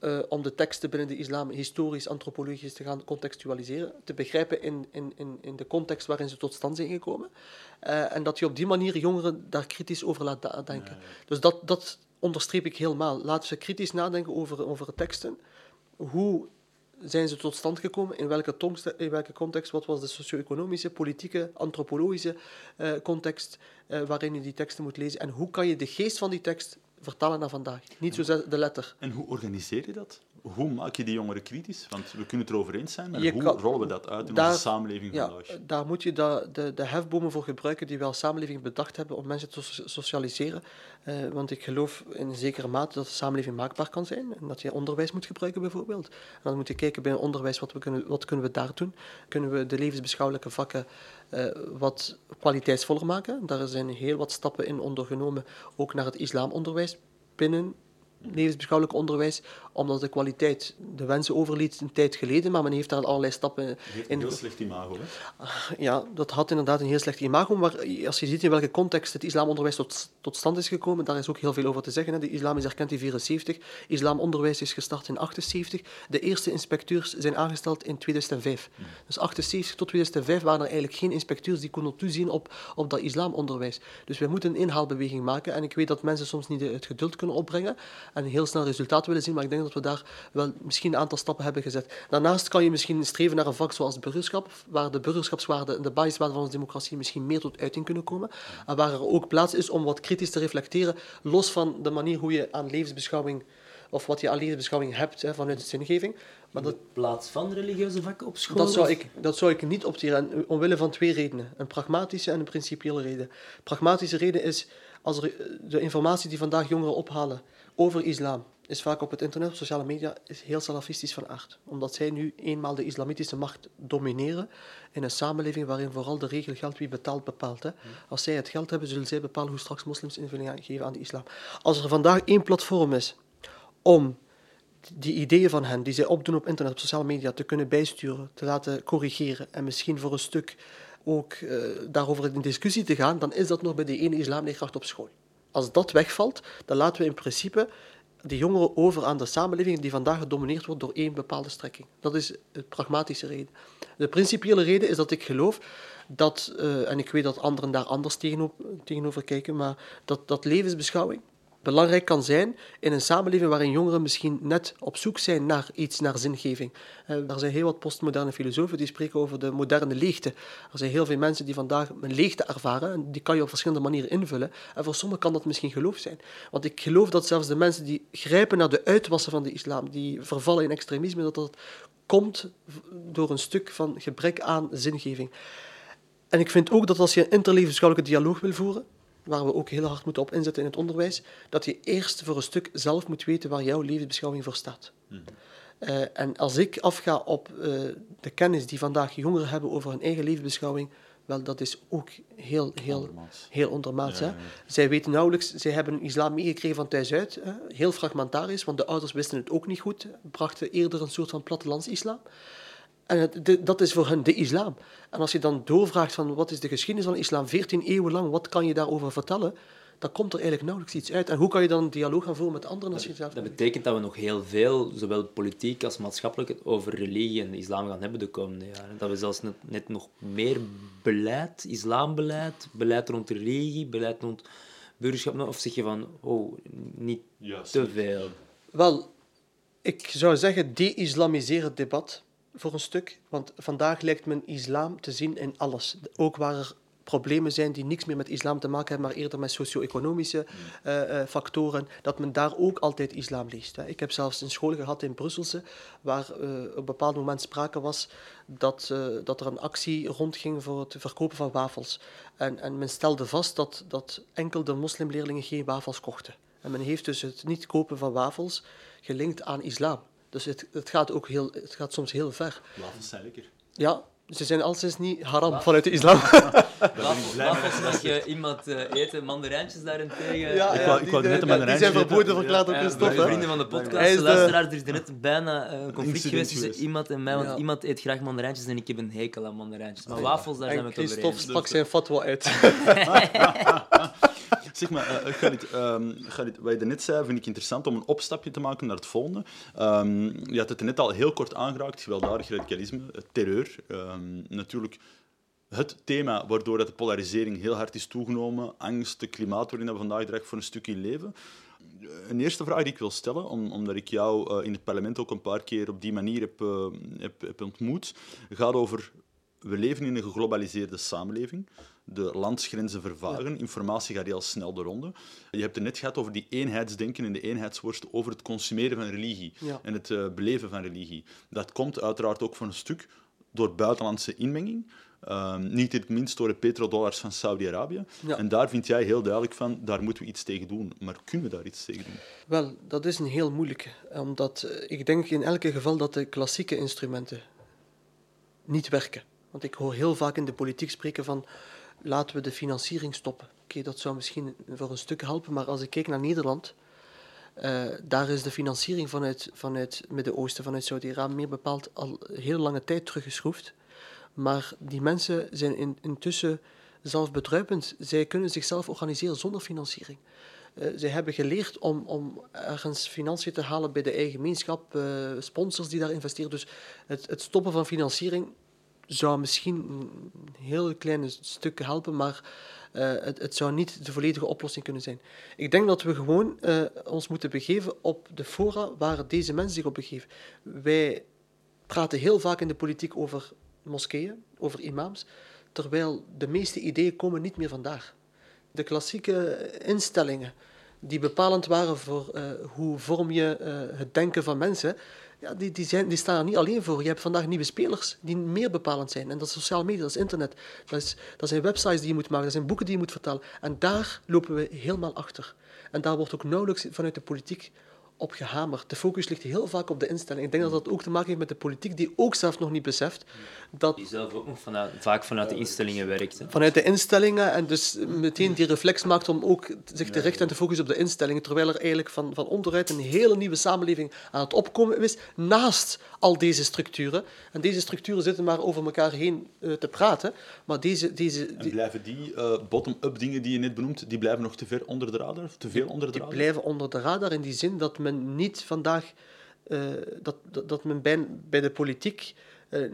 uh, om de teksten binnen de islam historisch, antropologisch te gaan contextualiseren, te begrijpen in, in, in, in de context waarin ze tot stand zijn gekomen. Uh, en dat je op die manier jongeren daar kritisch over laat. Ja, ja. Dus dat, dat onderstreep ik helemaal. Laten ze kritisch nadenken over, over teksten. Hoe zijn ze tot stand gekomen? In welke, in welke context? Wat was de socio-economische, politieke, antropologische uh, context waarin je die teksten moet lezen? En hoe kan je de geest van die tekst vertalen naar vandaag. Niet zo de letter. En hoe organiseer je dat? Hoe maak je die jongeren kritisch? Want we kunnen het erover eens zijn, maar hoe rollen we dat uit in daar, onze samenleving ja, vandaag? Daar moet je de, de, de hefbomen voor gebruiken die we als samenleving bedacht hebben om mensen te socialiseren. Uh, want ik geloof in zekere mate dat de samenleving maakbaar kan zijn. En dat je onderwijs moet gebruiken bijvoorbeeld. En dan moet je kijken bij onderwijs, wat, we kunnen, wat kunnen we daar doen? Kunnen we de levensbeschouwelijke vakken uh, wat kwaliteitsvoller maken? Daar zijn heel wat stappen in ondergenomen, ook naar het islamonderwijs binnen levensbeschouwelijk onderwijs, omdat de kwaliteit de wensen overliet een tijd geleden, maar men heeft daar allerlei stappen in. heeft een heel slecht imago, hè? Ja, dat had inderdaad een heel slecht imago, maar als je ziet in welke context het islamonderwijs tot, tot stand is gekomen, daar is ook heel veel over te zeggen. Hè. De islam is erkend in 74, islamonderwijs is gestart in 78, de eerste inspecteurs zijn aangesteld in 2005. Hmm. Dus 78 tot 2005 waren er eigenlijk geen inspecteurs die konden toezien op, op dat islamonderwijs. Dus wij moeten een inhaalbeweging maken en ik weet dat mensen soms niet het geduld kunnen opbrengen, en heel snel resultaat willen zien, maar ik denk dat we daar wel misschien een aantal stappen hebben gezet. Daarnaast kan je misschien streven naar een vak zoals burgerschap, waar de burgerschapswaarde en de basiswaarde van onze democratie misschien meer tot uiting kunnen komen, en waar er ook plaats is om wat kritisch te reflecteren, los van de manier hoe je aan levensbeschouwing of wat je aan levensbeschouwing hebt hè, vanuit de zingeving. Maar dat, in plaats van religieuze vakken op school? Dat zou, ik, dat zou ik niet opteren, omwille van twee redenen. Een pragmatische en een principiële reden. Pragmatische reden is, als er de informatie die vandaag jongeren ophalen over islam is vaak op het internet, op sociale media, is heel salafistisch van aard. Omdat zij nu eenmaal de islamitische macht domineren in een samenleving waarin vooral de regel geldt wie betaalt, bepaalt. Hè. Als zij het geld hebben, zullen zij bepalen hoe straks moslims invulling geven aan de islam. Als er vandaag één platform is om die ideeën van hen, die zij opdoen op internet, op sociale media, te kunnen bijsturen, te laten corrigeren en misschien voor een stuk ook uh, daarover in discussie te gaan, dan is dat nog bij de ene islamleerkracht op school. Als dat wegvalt, dan laten we in principe de jongeren over aan de samenleving die vandaag gedomineerd wordt door één bepaalde strekking. Dat is de pragmatische reden. De principiële reden is dat ik geloof dat, uh, en ik weet dat anderen daar anders tegenover, tegenover kijken, maar dat, dat levensbeschouwing, belangrijk kan zijn in een samenleving waarin jongeren misschien net op zoek zijn naar iets, naar zingeving. Eh, er zijn heel wat postmoderne filosofen die spreken over de moderne leegte. Er zijn heel veel mensen die vandaag een leegte ervaren en die kan je op verschillende manieren invullen. En voor sommigen kan dat misschien geloof zijn. Want ik geloof dat zelfs de mensen die grijpen naar de uitwassen van de islam, die vervallen in extremisme, dat dat komt door een stuk van gebrek aan zingeving. En ik vind ook dat als je een interlevensbeschouwelijke dialoog wil voeren, waar we ook heel hard moeten op inzetten in het onderwijs, dat je eerst voor een stuk zelf moet weten waar jouw levensbeschouwing voor staat. Mm -hmm. uh, en als ik afga op uh, de kennis die vandaag jongeren hebben over hun eigen levensbeschouwing, wel, dat is ook heel, heel ondermaats. Heel ondermaats ja, ja. Zij weten nauwelijks, zij hebben islam meegekregen van thuis uit, hè, heel fragmentarisch, want de ouders wisten het ook niet goed, brachten eerder een soort van plattelands-islam. En het, de, dat is voor hen de islam. En als je dan doorvraagt van wat is de geschiedenis van de islam, 14 eeuwen lang, wat kan je daarover vertellen? dan komt er eigenlijk nauwelijks iets uit. En hoe kan je dan een dialoog gaan voeren met anderen als je zelf... Dat betekent dat we nog heel veel, zowel politiek als maatschappelijk, over religie en islam gaan hebben de komende jaren. Dat we zelfs net, net nog meer beleid, islambeleid, beleid rond religie, beleid rond burgerschap, of zeg je van, oh, niet te veel? Wel, ik zou zeggen, de-islamiseer het debat voor een stuk. Want vandaag lijkt men islam te zien in alles. Ook waar er problemen zijn die niks meer met islam te maken hebben, maar eerder met socio-economische uh, factoren, dat men daar ook altijd islam leest. Hè. Ik heb zelfs een school gehad in Brusselse, waar uh, op een bepaald moment sprake was dat, dat er een actie rondging voor het verkopen van wafels. En, en men stelde vast dat, dat enkel de moslimleerlingen geen wafels kochten. En men heeft dus het niet kopen van wafels gelinkt aan islam. Dus het, het, gaat, ook heel, het gaat soms heel ver. Wafels zijn lekker. Ja, ze zijn altijd niet haram vanuit de islam. <laughs> Wafels mag je iemand uh, eten, mandarijntjes daarentegen. Ja, ja, ik wou, ik wou net een Die zijn verboden verklaard door Christophe. Ja, vrienden van de podcast, de luisteraar, er is er net bijna een conflict geweest tussen iemand en mij, want iemand eet graag mandarijntjes en ik heb een hekel aan mandarijntjes. Maar wafels, daar zijn we het over Christophe sprak zijn fatwa uit. <laughs> Zeg maar, uh, Khalid, um, Khalid, wat je net zei, vind ik interessant om een opstapje te maken naar het volgende. Um, je had het net al heel kort aangeraakt, gewelddadig radicalisme, terreur. Um, natuurlijk het thema waardoor dat de polarisering heel hard is toegenomen, angst, de klimaat waarin we vandaag dreigt voor een stukje leven. Een eerste vraag die ik wil stellen, omdat ik jou uh, in het parlement ook een paar keer op die manier heb, uh, heb, heb ontmoet, gaat over we leven in een geglobaliseerde samenleving. De landsgrenzen vervagen, informatie gaat heel snel de ronde. Je hebt het net gehad over die eenheidsdenken en de eenheidsworst over het consumeren van religie en het uh, beleven van religie. Dat komt uiteraard ook voor een stuk door buitenlandse inmenging. Um, niet het minst door de petrodollars van Saudi-Arabië. Ja. En daar vind jij heel duidelijk van, daar moeten we iets tegen doen. Maar kunnen we daar iets tegen doen? Wel, dat is een heel moeilijke. Omdat ik denk in elk geval dat de klassieke instrumenten niet werken. Want ik hoor heel vaak in de politiek spreken van laten we de financiering stoppen. Oké, dat zou misschien voor een stuk helpen, maar als ik kijk naar Nederland, uh, daar is de financiering vanuit, vanuit Midden-Oosten, vanuit Saudi-Arabië, meer bepaald al heel lange tijd teruggeschroefd. Maar die mensen zijn in, intussen zelfbedruipend. Zij kunnen zichzelf organiseren zonder financiering. Uh, zij hebben geleerd om, om ergens financiën te halen bij de eigen gemeenschap, uh, sponsors die daar investeren. Dus het, het stoppen van financiering zou misschien een heel klein stuk helpen, maar het, het, zou niet de volledige oplossing kunnen zijn. Ik denk dat we gewoon uh, ons moeten begeven op de fora waar deze mensen zich op begeven. Wij praten heel vaak in de politiek over moskeeën, over imams, terwijl de meeste ideeën komen niet meer vandaag. De klassieke instellingen die bepalend waren voor uh, hoe vorm je het denken van mensen, ja, die, die, staan er niet alleen voor. Je hebt vandaag nieuwe spelers die meer bepalend zijn. En dat is sociale media, dat is internet. Dat, dat zijn websites die je moet maken, dat zijn boeken die je moet vertalen. En daar lopen we helemaal achter. En daar wordt ook nauwelijks vanuit de politiek op gehamerd. De focus ligt heel vaak op de instelling. Ik denk dat dat ook te maken heeft met de politiek, die ook zelf nog niet beseft dat... Die zelf ook nog vanuit, vaak vanuit de instellingen werkt. Hè? Vanuit de instellingen en dus meteen die reflex maakt om ook zich te richten en te focussen op de instellingen, terwijl er eigenlijk van, van onderuit een hele nieuwe samenleving aan het opkomen is, naast al deze structuren. En deze structuren zitten maar over elkaar heen uh, te praten, maar deze... deze die... En blijven die uh, bottom-up dingen die je net benoemt, die blijven nog te ver onder de radar? Te veel onder de radar? Die blijven onder de radar in die zin dat men niet vandaag... Uh, dat, dat, dat men bij, bij de politiek uh,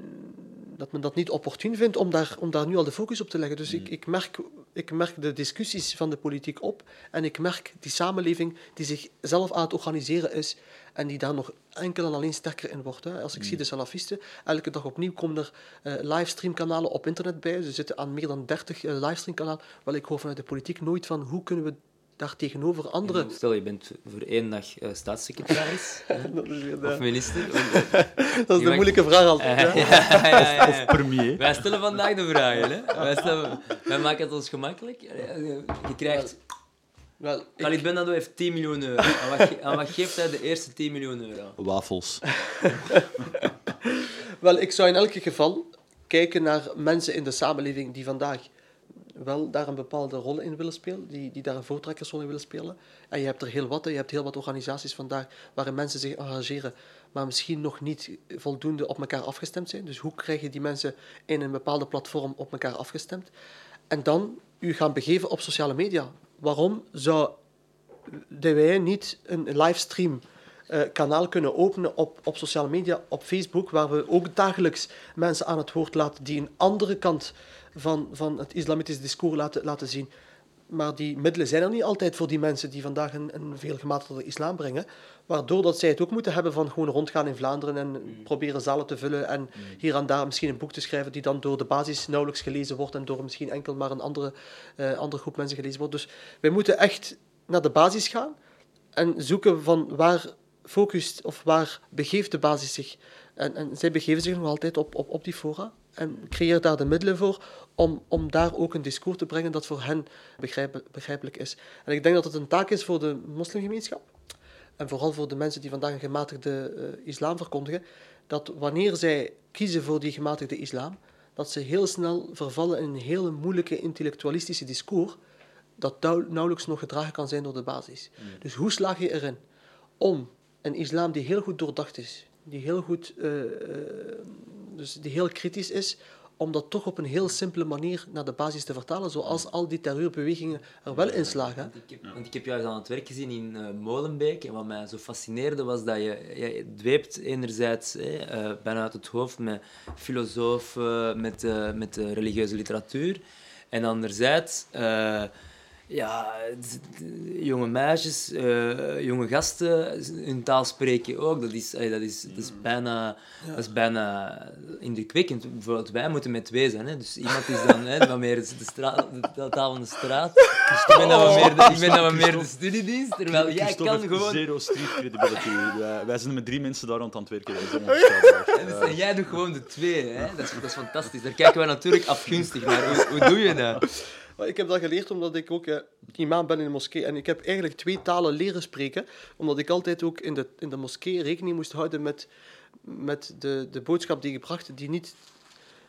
dat men dat niet opportun vindt om daar, om daar nu al de focus op te leggen. Dus ik, mm. ik, merk, ik merk de discussies van de politiek op en ik merk die samenleving die zich zelf aan het organiseren is en die daar nog enkel en alleen sterker in wordt. Hè. Als ik zie mm. de salafisten, elke dag opnieuw komen er uh, livestreamkanalen op internet bij. Ze zitten aan meer dan 30 uh, livestreamkanalen. Wel, ik hoor vanuit de politiek nooit van hoe kunnen we daar tegenover andere... Stel, je bent voor één dag uh, staatssecretaris <laughs> of minister. <laughs> dat is een moeilijke vraag altijd. Uh, <laughs> ja, ja, ja, of, of, premier. Wij stellen vandaag de vragen. Hè? Wij, stellen, wij maken het ons gemakkelijk. Je krijgt... Wel, Khalid ik... Benado heeft 10 miljoen euro. Aan wat, aan wat geeft hij de eerste 10 miljoen euro? Wafels. Wel, ik zou in elk geval kijken naar mensen in de samenleving die vandaag wel daar een bepaalde rol in willen spelen, die, die daar een voortrekkersrol in willen spelen. En je hebt er heel wat, je hebt heel wat organisaties vandaag waarin mensen zich engageren, maar misschien nog niet voldoende op elkaar afgestemd zijn. Dus hoe krijg je die mensen in een bepaalde platform op elkaar afgestemd? En dan u gaan begeven op sociale media. waarom zou wij niet een livestream uh, kanaal kunnen openen op, op sociale media, op Facebook, waar we ook dagelijks mensen aan het woord laten die een andere kant van, van het islamitisch discours laten, laten zien. Maar die middelen zijn er niet altijd voor die mensen die vandaag een, een veel gematigde islam brengen. Waardoor dat zij het ook moeten hebben van gewoon rondgaan in Vlaanderen en mm. proberen zalen te vullen. En mm. hier en daar misschien een boek te schrijven die dan door de basis nauwelijks gelezen wordt. En door misschien enkel maar een andere, uh, andere groep mensen gelezen wordt. Dus wij moeten echt naar de basis gaan. En zoeken van waar focust of waar begeeft de basis zich. En, en zij begeven zich nog altijd op, op, op die fora en creëer daar de middelen voor om, om daar ook een discours te brengen dat voor hen begrijpelijk is. En ik denk dat het een taak is voor de moslimgemeenschap, en vooral voor de mensen die vandaag een gematigde uh, islam verkondigen, dat wanneer zij kiezen voor die gematigde islam, dat ze heel snel vervallen in een hele moeilijke intellectualistische discours, dat nauwelijks nog gedragen kan zijn door de basis. Mm. Dus hoe slaag je erin om een islam die heel goed doordacht is, die heel goed, uh, dus die heel kritisch is, om dat toch op een heel simpele manier naar de basis te vertalen, zoals al die terreurbewegingen er wel in slagen. Want ik heb, heb jou aan het werk gezien in uh, Molenbeek, en wat mij zo fascineerde was dat je, je dweept enerzijds uh, bijna uit het hoofd met filosofen, met, met religieuze literatuur, en anderzijds ja, jonge meisjes, uh, jonge gasten, hun taal spreken ook. Dat is, dat is, dat is, bijna, dat is bijna indrukwekkend. Bijvoorbeeld, wij moeten met twee zijn. Hè? Dus iemand is dan hè, wat meer de, straat, de taal van de straat. Dus ik ben dan wat meer de, ik ben dan wat meer de studiedienst. Terwijl jij kan gewoon... Zero street credibility. wij, wij zijn met drie mensen daar rond aan het werken. En, dus, jij doet gewoon de twee. Hè? Dat, is, dat is fantastisch. Daar kijken we natuurlijk afgunstig naar. Hoe, hoe doe je dat? Ik heb dat geleerd omdat ik ook imam ben in de moskee. En ik heb eigenlijk twee talen leren spreken, omdat ik altijd ook in de, in de moskee rekening moest houden met, met de, de boodschap die ik bracht, die niet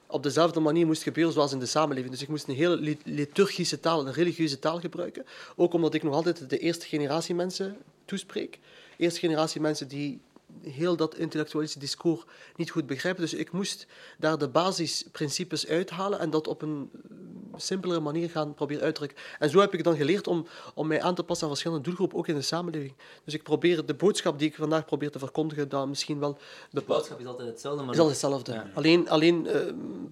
op dezelfde manier moest gebeuren zoals in de samenleving. Dus ik moest een hele liturgische taal, een religieuze taal gebruiken. Ook omdat ik nog altijd de eerste generatie mensen toespreek. Eerste generatie mensen die heel dat intellectualische discours niet goed begrijpen. Dus ik moest daar de basisprincipes uithalen en dat op een simpelere manier gaan proberen uitdrukken. En zo heb ik dan geleerd om, om mij aan te passen aan verschillende doelgroepen, ook in de samenleving. Dus ik probeer de boodschap die ik vandaag probeer te verkondigen, dat misschien wel... De boodschap is altijd hetzelfde, maar... is altijd hetzelfde. Alleen, alleen uh,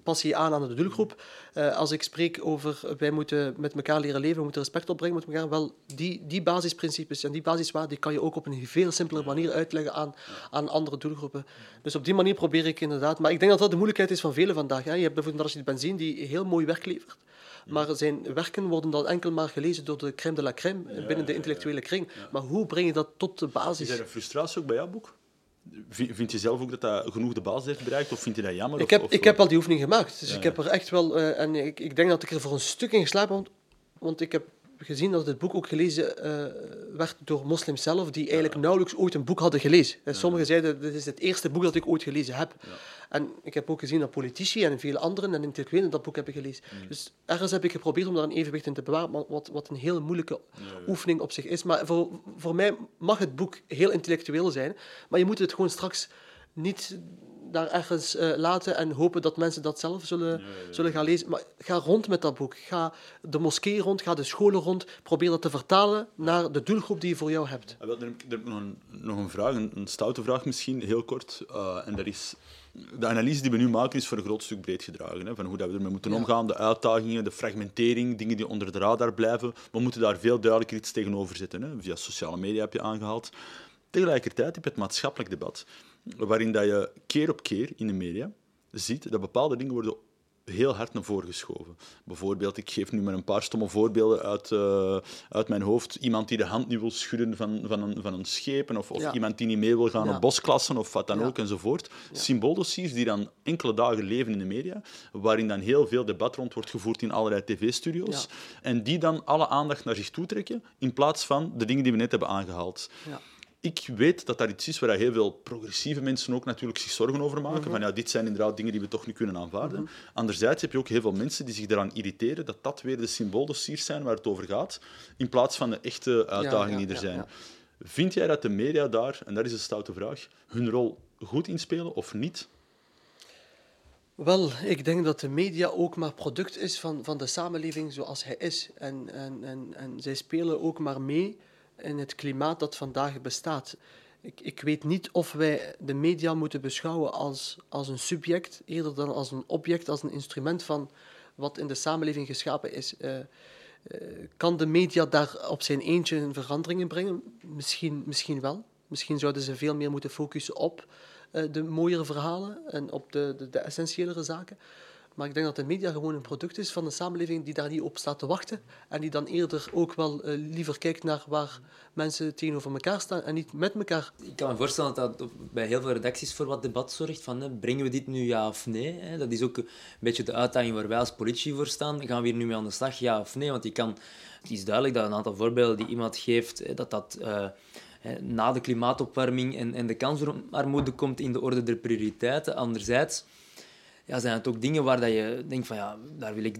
pas je aan aan de doelgroep. Uh, als ik spreek over wij moeten met elkaar leren leven, we moeten respect opbrengen met elkaar, wel, die, die basisprincipes en die basiswaarden die kan je ook op een veel simpelere manier uitleggen aan, aan andere doelgroepen. Dus op die manier probeer ik inderdaad... Maar ik denk dat dat de moeilijkheid is van velen vandaag. Hè. Je hebt bijvoorbeeld Rashid Benzine, die heel mooi werk levert. Maar zijn werken worden dan enkel maar gelezen door de crème de la crème binnen de intellectuele kring. Maar hoe breng je dat tot de basis? Is er een frustratie ook bij jouw boek? Vind je zelf ook dat dat genoeg de basis heeft bereikt? Of vind je dat jammer? Ik heb, ik heb al die oefening gemaakt. Dus ik heb er echt wel... Uh, en ik, ik denk dat ik er voor een stuk in geslapen. Want ik heb gezien dat het boek ook gelezen uh, werd door moslims zelf, die eigenlijk nauwelijks ooit een boek hadden gelezen. En sommigen zeiden, dit is het eerste boek dat ik ooit gelezen heb. En ik heb ook gezien dat politici en veel anderen en intellectuelen dat boek hebben gelezen. Mm. Dus ergens heb ik geprobeerd om daar een evenwicht in te bewaren, wat, wat een hele moeilijke oefening op zich is. Maar voor, voor mij mag het boek heel intellectueel zijn, maar je moet het gewoon straks niet daar ergens uh, laten en hopen dat mensen dat zelf zullen, zullen gaan lezen. Maar ga rond met dat boek. Ga de moskee rond, ga de scholen rond. Probeer dat te vertalen naar de doelgroep die je voor jou hebt. Ah, er heb nog een, nog een vraag, een, een stoute vraag misschien, heel kort. Uh, en dat is de analyse die we nu maken is voor een groot stuk breed gedragen. Hè, van hoe dat we ermee moeten omgaan, de uitdagingen, de fragmentering, dingen die onder de radar blijven. We moeten daar veel duidelijker iets tegenover zetten. Hè. Via sociale media heb je aangehaald. Tegelijkertijd heb je het maatschappelijk debat, waarin dat je keer op keer in de media ziet dat bepaalde dingen worden heel hard naar voren geschoven. Bijvoorbeeld, ik geef nu maar een paar stomme voorbeelden uit, uh, uit mijn hoofd. Iemand die de hand niet wil schudden van, van, een, van een schepen, of, of iemand die niet mee wil gaan op bosklassen, of wat dan ook, enzovoort. Symbooldossiers die dan enkele dagen leven in de media, waarin dan heel veel debat rond wordt gevoerd in allerlei tv-studio's, en die dan alle aandacht naar zich toe trekken, in plaats van de dingen die we net hebben aangehaald ik weet dat dat iets is waar heel veel progressieve mensen ook natuurlijk zich zorgen over maken. Mhm. Van ja, dit zijn inderdaad dingen die we toch niet kunnen aanvaarden. Mm Anderzijds heb je ook heel veel mensen die zich eraan irriteren dat dat weer de symbooldossiers zijn waar het over gaat, in plaats van de echte uitdagingen die er zijn. Vind jij dat de media daar, en dat is een stoute vraag, hun rol goed inspelen of niet? Wel, ik denk dat de media ook maar product is van, van de samenleving zoals hij is. En, en, en, en zij spelen ook maar mee in het klimaat dat vandaag bestaat. Ik, ik weet niet of wij de media moeten beschouwen als, als een subject, eerder dan als een object, als een instrument van wat in de samenleving geschapen is. Uh, kan de media daar op zijn eentje een verandering in brengen? Misschien, misschien wel. Misschien zouden ze veel meer moeten focussen op uh, de mooiere verhalen en op de, de, de essentiëlere zaken. Maar ik denk dat de media gewoon een product is van een samenleving die daar niet op staat te wachten. En die dan eerder ook wel uh, liever kijkt naar waar mensen tegenover elkaar staan en niet met elkaar. Ik kan me voorstellen dat dat bij heel veel redacties voor wat debat zorgt. Van, hè, brengen we dit nu ja of nee? Hè? Dat is ook een beetje de uitdaging waar wij als politie voor staan. Gaan we hier nu mee aan de slag, ja of nee? Want je kan, het is duidelijk dat een aantal voorbeelden die iemand geeft, hè, dat dat... Uh, na de klimaatopwarming en, en de kansarmoede komt in de orde der prioriteiten. Anderzijds ja, zijn het ook dingen waar dat je denkt van ja, daar wil ik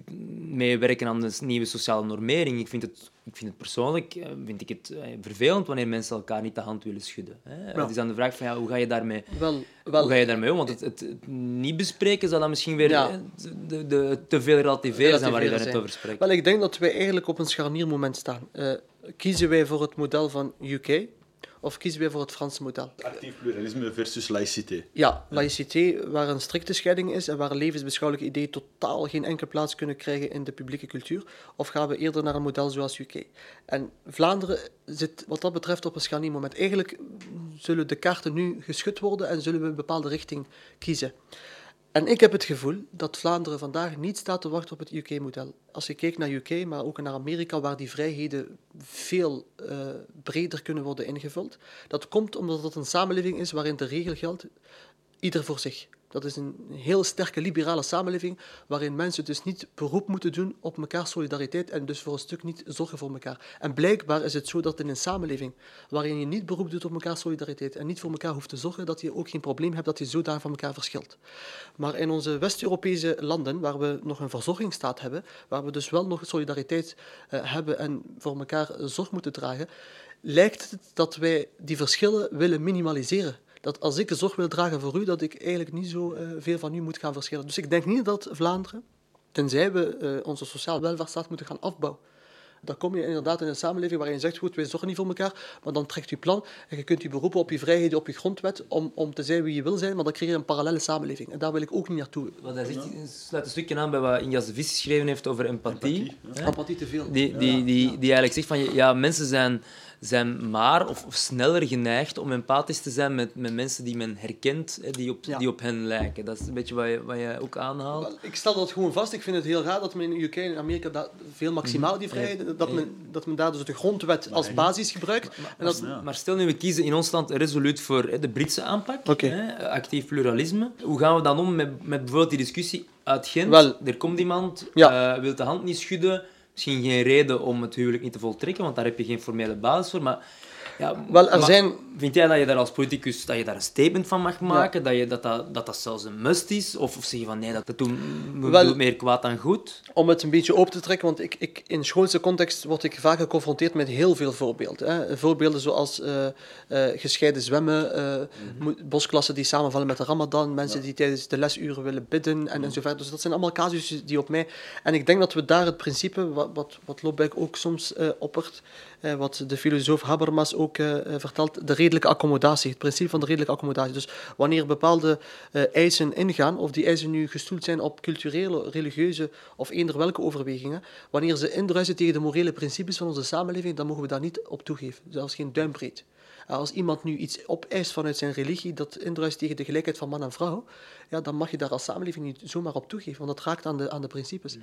mee werken aan de nieuwe sociale normering. Ik vind het, ik vind het persoonlijk eh, vind ik het eh, vervelend wanneer mensen elkaar niet de hand willen schudden. Hè. Het is dan de vraag van ja, hoe ga je daarmee, wel, wel, hoe ga je daarmee om? Want het, het, niet bespreken zou dan misschien weer ja. de, de, te veel relativeren zijn waar je daar net over spreekt. Wel, ik denk dat wij eigenlijk op een scharniermoment staan. Uh, kiezen wij voor het model van UK, of kiezen wij voor het Franse model? Actief pluralisme versus laïcité. Ja, laïcité, waar een strikte scheiding is en waar levensbeschouwelijke ideeën totaal geen enkele plaats kunnen krijgen in de publieke cultuur. Of gaan we eerder naar een model zoals UK? En Vlaanderen zit wat dat betreft op een scharniermoment. Eigenlijk zullen de kaarten nu geschud worden en zullen we een bepaalde richting kiezen. En ik heb het gevoel dat Vlaanderen vandaag niet staat te wachten op het UK-model. Als je kijkt naar UK, maar ook naar Amerika, waar die vrijheden veel uh, breder kunnen worden ingevuld, dat komt omdat het een samenleving is waarin de regel geldt, ieder voor zich. Dat is een heel sterke liberale samenleving waarin mensen dus niet beroep moeten doen op elkaar solidariteit en dus voor een stuk niet zorgen voor elkaar. En blijkbaar is het zo dat in een samenleving waarin je niet beroep doet op elkaar solidariteit en niet voor elkaar hoeft te zorgen, dat je ook geen probleem hebt dat je zodanig van elkaar verschilt. Maar in onze West-Europese landen, waar we nog een verzorgingsstaat hebben, waar we dus wel nog solidariteit uh, hebben en voor elkaar zorg moeten dragen, lijkt het dat wij die verschillen willen minimaliseren dat als ik zorg wil dragen voor u, dat ik eigenlijk niet zo uh, veel van u moet gaan verschillen. Dus ik denk niet dat Vlaanderen, tenzij we uh, onze sociaal welvaartsstaat moeten gaan afbouwen, dan kom je inderdaad in een samenleving waarin je zegt, goed, wij zorgen niet voor elkaar, maar dan trekt je plan en je kunt je beroepen op je vrijheden, op je grondwet, om, om te zijn wie je wil zijn, maar dan creëer je een parallele samenleving. En daar wil ik ook niet naartoe. Wat hij zegt, sluit een stukje aan bij wat Ingas de Vis geschreven heeft over empathie. Empathie, empathie te veel. Die, die, die, die eigenlijk zegt van, ja, mensen zijn zijn maar of, sneller geneigd om empathisch te zijn met, met mensen die men herkent, die op, die op hen lijken. Dat is een beetje wat je, wat je ook aanhaalt. ik stel dat gewoon vast. Ik vind het heel raar dat men in de UK en Amerika dat veel maximaal die mhm. vrijheid, dat, men, dat men daar dus de grondwet als basis gebruikt. Maar, en dat... maar, stel nu, we kiezen in ons land resoluut voor de Britse aanpak, hè, actief pluralisme. Hoe gaan we dan om met, met bijvoorbeeld die discussie uit Gent? Wel, er komt iemand, ja. uh, wil de hand niet schudden, misschien geen reden om het huwelijk niet te voltrekken, want daar heb je geen formele basis voor. Maar ja, Wel, er zijn... Vind jij dat je daar als politicus dat je daar een statement van mag maken? Dat, je, dat, dat, dat dat zelfs een must is? Of, of zeg je van nee, dat, dat doet, Wel, meer kwaad dan goed? Om het een beetje op te trekken, want ik, ik, in schoolse context word ik vaak geconfronteerd met heel veel voorbeelden. Hè. Voorbeelden zoals uh, uh, gescheiden zwemmen, uh, mm bosklassen die samenvallen met de ramadan, mensen die tijdens de lesuren willen bidden en, mm enzovoort. Dus dat zijn allemaal casussen die op mij... En ik denk dat we daar het principe, wat, wat, wat ook soms oppert, wat de filosoof Habermas ook vertelt, de redelijke accommodatie, het principe van de redelijke accommodatie. Dus wanneer bepaalde eisen ingaan, of die eisen nu gestoeld zijn op culturele, religieuze of eender welke overwegingen, wanneer ze indruisen tegen de morele principes van onze samenleving, dan mogen we daar niet op toegeven, zelfs geen duimbreed. Eh, als iemand nu iets opeist vanuit zijn religie dat indruist tegen de gelijkheid van man en vrouw, ja, dan mag je daar als samenleving niet zomaar op toegeven, want dat raakt aan de, aan de principes.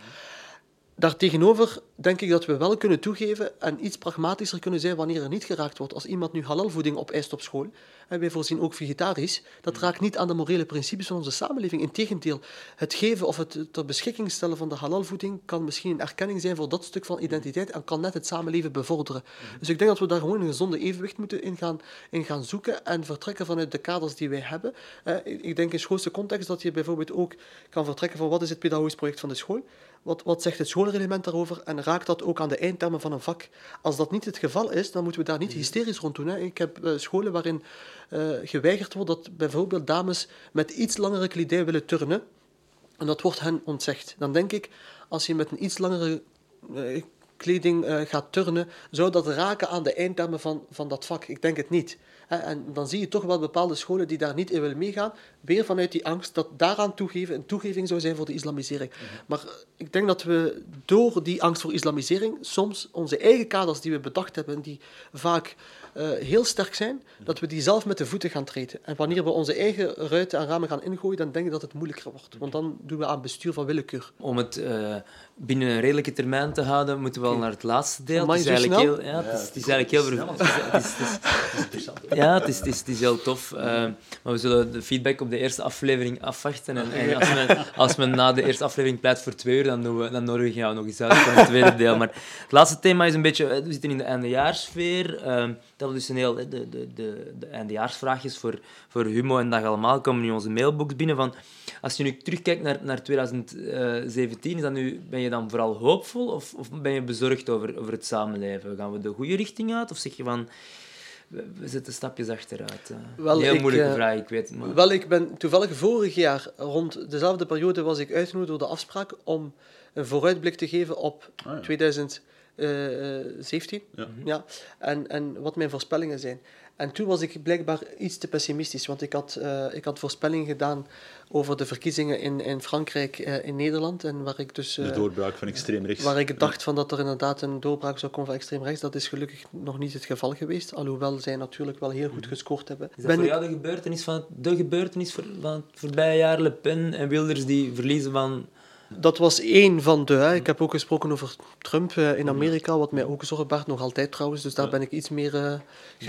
Daartegenover denk ik dat we wel kunnen toegeven en iets pragmatischer kunnen zijn wanneer er niet geraakt wordt. Als iemand nu halalvoeding opeist op school, en wij voorzien ook vegetarisch, dat raakt niet aan de morele principes van onze samenleving. Integendeel, het geven of het ter beschikking stellen van de halalvoeding kan misschien een erkenning zijn voor dat stuk van identiteit en kan net het samenleven bevorderen. Dus ik denk dat we daar gewoon een gezonde evenwicht moeten in gaan, in gaan zoeken en vertrekken vanuit de kaders die wij hebben. Eh, ik denk in schoolse context dat je bijvoorbeeld ook kan vertrekken van wat is het pedagogisch project van de school wat, wat zegt het schoolreglement daarover en raakt dat ook aan de eindtermen van een vak? Als dat niet het geval is, dan moeten we daar niet mhm. hysterisch rond doen. Hè. Ik heb uh, scholen waarin uh, geweigerd wordt dat bijvoorbeeld dames met iets langere kledij willen turnen En dat wordt hen ontzegd. Dan denk ik, als je met een iets langere eh, kleding eh, gaat turnen, zou dat raken aan de eindtermen van, van dat vak? Ik denk het niet. En dan zie je toch wel bepaalde scholen die daar niet in willen meegaan, weer vanuit die angst dat daaraan toegeven een toegeving zou zijn voor de islamisering. Maar eh, ik denk dat we door die angst voor islamisering soms onze eigen kaders die we bedacht hebben, die vaak eh, heel sterk zijn, dat we die zelf met de voeten gaan treden. En wanneer we onze eigen ruiten en ramen gaan ingooien, dan denk ik dat het moeilijker wordt. Want dan doen we aan bestuur van willekeur. Om het binnen een redelijke termijn te houden, moeten we wel naar het laatste deel. Amai, het is zo eigenlijk snel? heel, ja, het is, het is eigenlijk heel is- Ja, het is, het is, het is heel tof. eh, maar we zullen de feedback op de eerste aflevering afwachten. En, en als, men, als men na de eerste aflevering pleit voor twee uur, dan, doen we, dan nodigen we jou nog eens uit voor het tweede deel. Maar het laatste thema is een beetje... eh, We zitten in de eindejaarsfeer. ehm dat is dus een heel... De, de, de, de eindejaarsvraagjes voor, voor Humo en Dag Allemaal komen nu in onze mailbox binnen. Van, als je nu terugkijkt naar, naar 2017, is dat nu, ben je dan vooral hoopvol of, of ben je bezorgd over, over het samenleven? Gaan we de goede richting uit of zeg je van... We, we zetten stapjes achteruit. eh? Wel, heel ik, moeilijke eh, vraag, ik weet het. Maar... Wel, ik ben toevallig vorig jaar, rond dezelfde periode, was ik uitgenodigd door de afspraak om een vooruitblik te geven op Ah, ja. 2017. Ja. Ja, en, en wat mijn voorspellingen zijn. En toen was ik blijkbaar iets te pessimistisch, want ik had, eh, ik had voorspellingen gedaan over de verkiezingen in, in Frankrijk, eh, in Nederland, en waar ik dus... De eh, doorbraak van extreem rechts. Waar ik dacht van dat er inderdaad een doorbraak zou komen van extreem rechts. Dat is gelukkig nog niet het geval geweest. Alhoewel zij natuurlijk wel heel goed gescoord hebben. Is dat Ben voor ik- jou de gebeurtenis van, het- de gebeurtenis voor- van het voorbije jaar? Le Pen en Wilders die verliezen van... Dat was één van de. Hè. Ik heb ook gesproken over Trump eh, in Amerika, wat mij ook zorgen baart, nog altijd trouwens. Dus daar ben ik iets meer.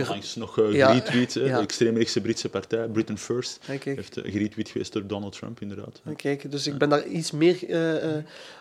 Langs nog uh, Ja, geretweet, hè, ja. de extreemrechtse Britse partij, Britain First, kijk. heeft uh, geretweet geweest door Donald Trump, inderdaad. Kijk, dus ik ben daar iets meer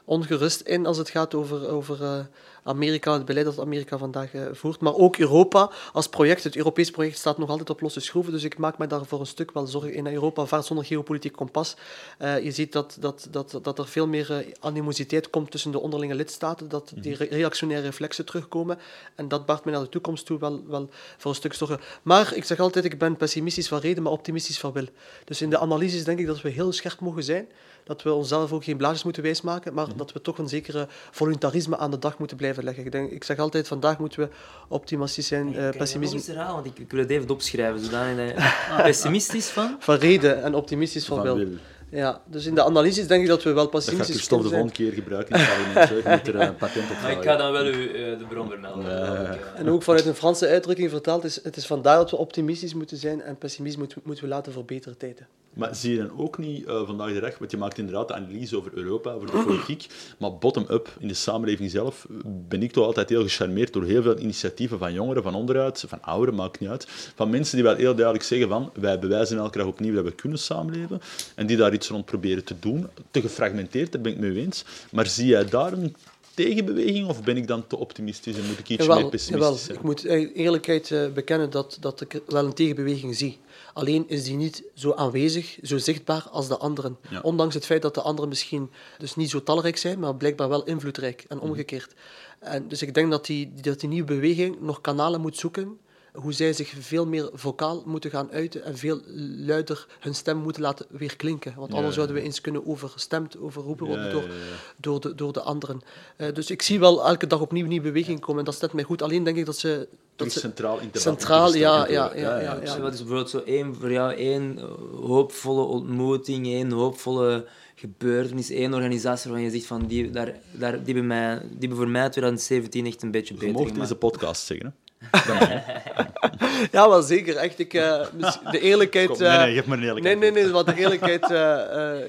ongerust in als het gaat over, over Amerika, het beleid dat Amerika vandaag eh, voert. Maar ook Europa als project, het Europees project, staat nog altijd op losse schroeven. Dus ik maak me daar voor een stuk wel zorgen in. Europa vaart zonder geopolitiek kompas. Eh, je ziet dat, dat, dat, dat er veel meer eh, animositeit komt tussen de onderlinge lidstaten, dat die re- reactionaire reflexen terugkomen. En dat baart me naar de toekomst toe wel, wel voor een stuk zorgen. Maar ik zeg altijd, ik ben pessimistisch van reden, maar optimistisch van wil. Dus in de analyses denk ik dat we heel scherp mogen zijn. Dat we onszelf ook geen blaadjes moeten wijsmaken, maar dat we toch een zekere voluntarisme aan de dag moeten blijven leggen. Ik, denk, ik zeg altijd, vandaag moeten we optimistisch zijn, eh, dat nog pessimisme herhalen? Want ik, ik wil het even opschrijven, zodanig dat je pessimistisch van... van reden en optimistisch van, wil. Ja, dus in de analyses denk ik dat we wel Dat gaat pessimistisch Christophe de zijn. volgende keer gebruiken in het parlement. Je moet er eh, een patent op Maar ik ga dan wel u eh, de bron vermelden. Ja. Ik, En ook vanuit een Franse uitdrukking vertaald is het is vandaar dat we optimistisch moeten zijn en pessimistisch moeten, moeten we laten voor betere tijden. Maar zie je dan ook niet eh, vandaag de dag, want je maakt inderdaad de analyse over Europa, over de politiek, maar bottom-up in de samenleving zelf ben ik toch altijd heel gecharmeerd door heel veel initiatieven van jongeren, van onderuit, van ouderen, maakt niet uit, van mensen die wel heel duidelijk zeggen van wij bewijzen elke dag opnieuw dat we kunnen samenleven en die daar iets rond proberen te doen. Te gefragmenteerd, daar ben ik mee eens. Maar zie jij daar een tegenbeweging of ben ik dan te optimistisch en moet ik iets meer pessimistisch jawel. zijn? Ik moet eh, eerlijkheid eh, bekennen dat, dat ik wel een tegenbeweging zie. Alleen is die niet zo aanwezig, zo zichtbaar als de anderen. Ja. Ondanks het feit dat de anderen misschien dus niet zo talrijk zijn, maar blijkbaar wel invloedrijk en omgekeerd. En dus ik denk dat die, dat die nieuwe beweging nog kanalen moet zoeken hoe zij zich veel meer vocaal moeten gaan uiten en veel luider hun stem moeten laten weer klinken. Want Ja, anders ja, zouden we eens kunnen overstemd, overroepen worden ja, door, ja, ja. door, de, door de anderen. Eh, dus ik zie wel elke dag opnieuw nieuwe beweging komen en dat staat mij goed. Alleen denk ik dat ze... Dat ze centraal in het debat Centraal, moeten ja, ja, ja, ja, Dus ja. Wat is bijvoorbeeld zo één, voor jou één eh, hoopvolle ontmoeting, één hoopvolle gebeurtenis, één organisatie waarvan je zegt van die, daar, daar, die, hebben mij, die hebben voor mij 2017 echt een beetje Je beter mocht in deze podcast zeggen. Hè? <laughs> Ja, wel zeker. Echt, ik, eh, mis- de eerlijkheid... Kom, nee, eh, nee, geef maar een nee, eerlijkheid. nee, nee, want de eerlijkheid... eh, eh,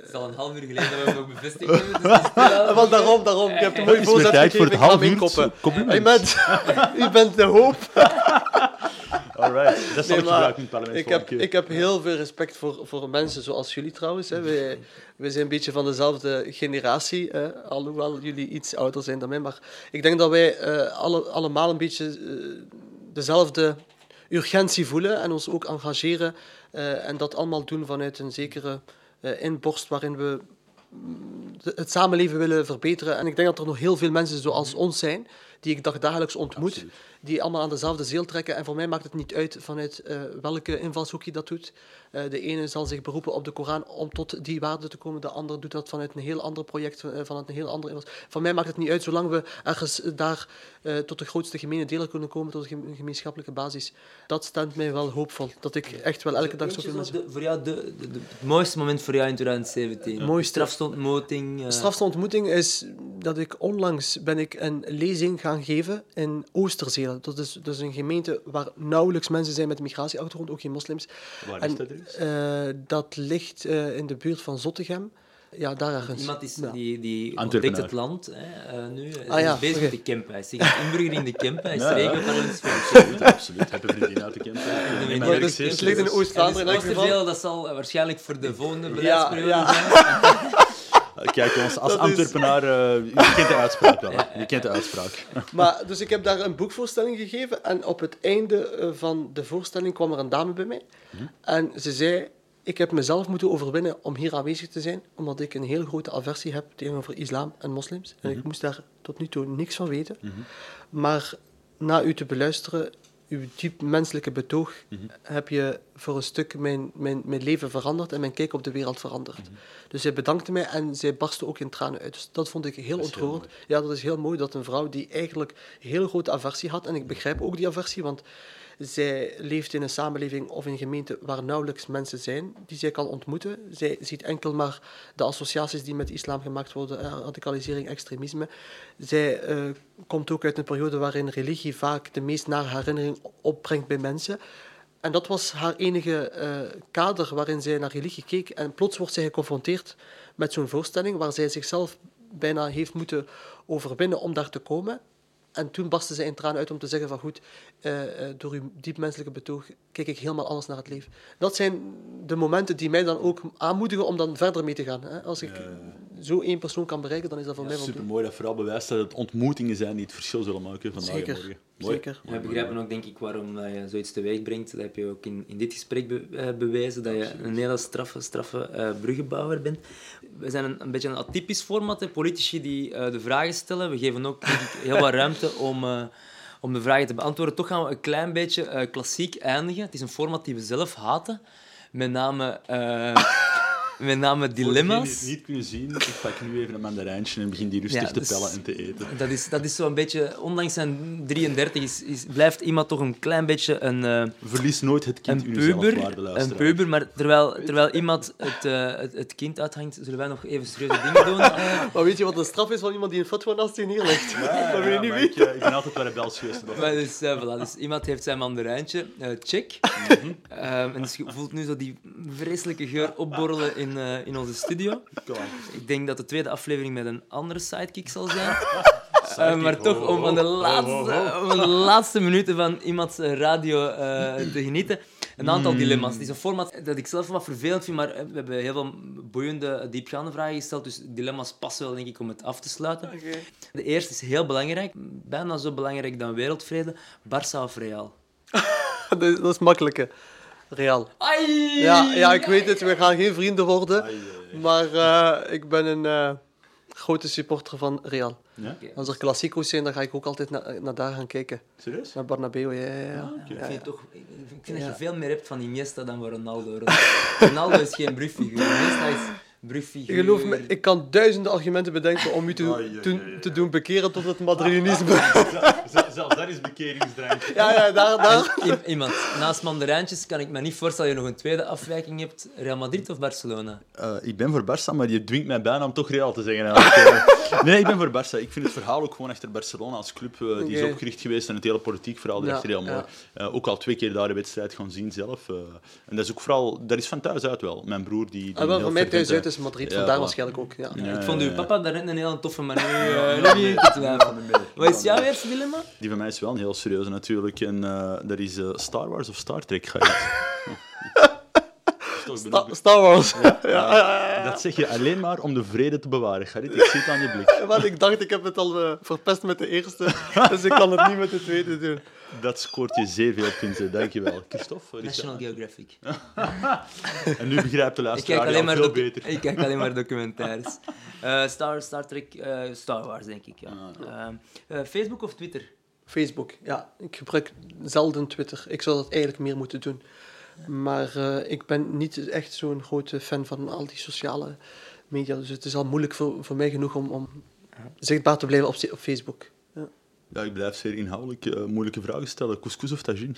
Het is al een half uur geleden dat we hem ook bevestigd <laughs> hebben. Dus het is wel- wel, daarom, daarom. Je hebt een mooi Het is weer voorzet tijd voor gegeven, het ik ga hem half uur. inkoppen. Compliment. U bent, <laughs> u bent de hoop. Alright, dat zal Nee, ik gebruiken in het parlement Ik heb, keer. ik heb heel veel respect voor, voor mensen zoals jullie trouwens. Hè. Wij, wij zijn een beetje van dezelfde generatie, hè. alhoewel jullie iets ouder zijn dan mij. Maar ik denk dat wij eh, alle, allemaal een beetje eh, dezelfde urgentie voelen en ons ook engageren. eh, en dat allemaal doen vanuit een zekere inborst waarin we mm, het samenleven willen verbeteren. En ik denk dat er nog heel veel mensen zoals ons zijn, die ik dagelijks ontmoet, Absoluut. Die allemaal aan dezelfde zeel trekken. En voor mij maakt het niet uit vanuit eh, welke invalshoek je dat doet. Eh, de ene zal zich beroepen op de Koran om tot die waarde te komen, de andere doet dat vanuit een heel ander project, eh, vanuit een heel andere invals. Voor mij maakt het niet uit, zolang we ergens daar tot de grootste gemene deler kunnen komen, tot een gem- gemeenschappelijke basis. Dat stemt mij wel hoopvol, dat ik echt wel elke dag zoveel zo mensen... voor jou de, de- de- het mooiste moment voor jou in 2017? Mooiste. Strafste ontmoeting? eh, De strafste ontmoeting is dat ik onlangs ben ik een lezing gaan geven in Dat is, dat is een gemeente waar nauwelijks mensen zijn met een migratieachtergrond, ook geen moslims. Waar En, is dat dus? eh, dat ligt eh, in de buurt van Zottegem. Ja, daar ergens. Iemand is, Ja. die, die ontdekt het land hè, eh, nu. Hij Ah, ja, is bezig oké. met de camp. Hij is inburger in de camp. Hij is Ja, ja. regelparlementariër. Absoluut, absoluut. Heb je vriendin uit de? Ja, Nee, maar dus- dus het ligt in. Oost-Vlaanderen in elk geval. Oosterveel, dat zal waarschijnlijk voor de volgende Ja, beleidsperiode ja. zijn. <laughs> Kijk, ons, als Dat is- eh, je kent de uitspraak wel. hè. Je kent de uitspraak. <laughs> Maar, dus ik heb daar een boekvoorstelling gegeven en op het einde eh, van de voorstelling kwam er een dame bij mij. En ze zei, ik heb mezelf moeten overwinnen om hier aanwezig te zijn, omdat ik een heel grote aversie heb tegenover islam en moslims. En ik moest daar tot nu toe niks van weten. Maar na u te beluisteren, uw diep menselijke betoog, heb je voor een stuk mijn, mijn, mijn leven veranderd en mijn kijk op de wereld veranderd. Dus zij bedankte mij en zij barstte ook in tranen uit. Dus dat vond ik heel ontroerend. ja, dat is heel mooi dat een vrouw die eigenlijk heel grote aversie had, en ik begrijp ook die aversie, want zij leeft in een samenleving of in een gemeente waar nauwelijks mensen zijn die zij kan ontmoeten. Zij ziet enkel maar de associaties die met islam gemaakt worden, eh, radicalisering, extremisme. Zij eh, komt ook uit een periode waarin religie vaak de meest nare herinnering opbrengt bij mensen. En dat was haar enige eh, kader waarin zij naar religie keek. En plots wordt zij geconfronteerd met zo'n voorstelling waar zij zichzelf bijna heeft moeten overwinnen om daar te komen. En toen barstte zij in tranen uit om te zeggen van goed, eh, eh, door uw diep menselijke betoog kijk ik helemaal anders naar het leven. Dat zijn de momenten die mij dan ook aanmoedigen om dan verder mee te gaan. Hè. Als ik zo één persoon kan bereiken, dan is dat voor mij Super voldoende. mooi dat vooral bewijst dat het ontmoetingen zijn die het verschil zullen maken vandaag Zeker, en morgen. Mooi. zeker. We begrijpen ook, denk ik, waarom dat je zoiets teweeg brengt. Dat heb je ook in, in dit gesprek be- eh, bewezen, dat je een hele straffe, straffe eh, bruggenbouwer bent. We zijn een, een beetje een atypisch format, hè. politici die eh, de vragen stellen. We geven ook ik, heel wat ruimte <laughs> om, eh, om de vragen te beantwoorden. Toch gaan we een klein beetje eh, klassiek eindigen. Het is een format die we zelf haten. Met name, eh, <laughs> met name dilemma's. het niet kunnen zien, ik pak nu even een mandarijntje en begin die rustig Ja, te dus- pellen en te eten. Dat is, dat is zo'n beetje, ondanks zijn 33, is, is, blijft iemand toch een klein beetje een, eh, Verlies nooit het kind een puber. Een puber, maar terwijl, terwijl iemand het, eh, het, het kind uithangt, zullen wij nog even serieuze dingen doen. Eh, <laughs> Maar weet je wat de straf is van iemand die een fatwa naast je neerlegt? Ja, <laughs> dat weet ja, niet wie. ik, eh, ik ben altijd geweest. dat- maar dus, voilà, dus iemand heeft zijn mandarijntje, eh, check. Mhm. Ehm, en dus je voelt nu zo die vreselijke geur opborrelen in, eh, in onze studio. Ik denk dat de tweede aflevering met een andere sidekick zal zijn. Eh, maar toch, ho, om van de ho, ho, laatste, om de laatste minuten van iemands eh, radio eh, te genieten. Een aantal Mm. dilemma's. Het is een format dat ik zelf wat vervelend vind, maar we hebben heel veel boeiende, diepgaande vragen gesteld. Dus dilemma's passen wel, denk ik, om het af te sluiten. De eerste is heel belangrijk, bijna zo belangrijk dan wereldvrede. Barça of Real? <laughs> Dat is, dat is makkelijke. Real. Ai! Ja, ja, ik weet het, we gaan geen vrienden worden. Ai. Maar eh, ik ben een eh, grote supporter van Real. Ja? Als er klassico's zijn, dan ga ik ook altijd na- naar daar gaan kijken. Serieus? Naar Bernabeu, ja, ja, ja. Ah. Ik vind, toch, ik vind dat je veel meer hebt van Iniesta dan van Ronaldo. <laughs> Ronaldo is geen brugfiguur. Iniesta is brugfiguur. Geloof me, ik kan duizenden argumenten bedenken om u te, te- doen bekeren tot het Madrilenisme. <laughs> Zelfs dat is bekeringsdrankje. ja, ja, daar, daar. I- iemand, naast mandarijntjes kan ik me niet voorstellen dat je nog een tweede afwijking hebt. Real Madrid of Barcelona? Eh, ik ben voor Barça, maar je dwingt mij bijna om toch Real te zeggen. eigenlijk. Eh, nee, ik ben voor Barça. Ik vind het verhaal ook gewoon achter Barcelona als club. eh, die is opgericht geweest en het hele politiek verhaal Ja, erachter heel mooi. ja. Eh, ook al twee keer daar de wedstrijd gaan zien zelf. eh. en dat is ook vooral... Dat is van thuis uit wel. Mijn broer die... die Ah, wel, heel voor mij thuis uit is Madrid, Ja, vandaar waarschijnlijk ook. Ja. Ja, ik vond uw papa daarnet een hele toffe manier. Uh, niet te twijfelen. Wat is jouw eerste dilemma? Die van mij is wel een heel serieuze natuurlijk. En eh, dat is eh, Star Wars of Star Trek. Ga je. Dat is toch Sta- bedoeld- Star Wars. <laughs> Dat zeg je alleen maar om de vrede te bewaren, Gerrit. Ik zie het aan je blik. <laughs> Want ik dacht, ik heb het al eh, verpest met de eerste, dus ik kan het niet met de tweede doen. <laughs> Dat scoort je zeer veel punten. Dankjewel. Christophe? wat is National? Geographic. En nu begrijpt de Ik luisteraar kijk alleen veel beter. ik kijk alleen maar documentaires. Eh, Star, Star Trek, eh, Star Wars, denk ik. Ja. Eh, eh, Facebook of Twitter? Facebook, ja. Ik gebruik zelden Twitter. Ik zou dat eigenlijk meer moeten doen. Maar eh, ik ben niet echt zo'n grote fan van al die sociale media. Dus het is al moeilijk voor, voor mij genoeg om, om zichtbaar te blijven op, op Facebook. Ja. Ja, ik blijf zeer inhoudelijk eh, moeilijke vragen stellen. Couscous of tagine?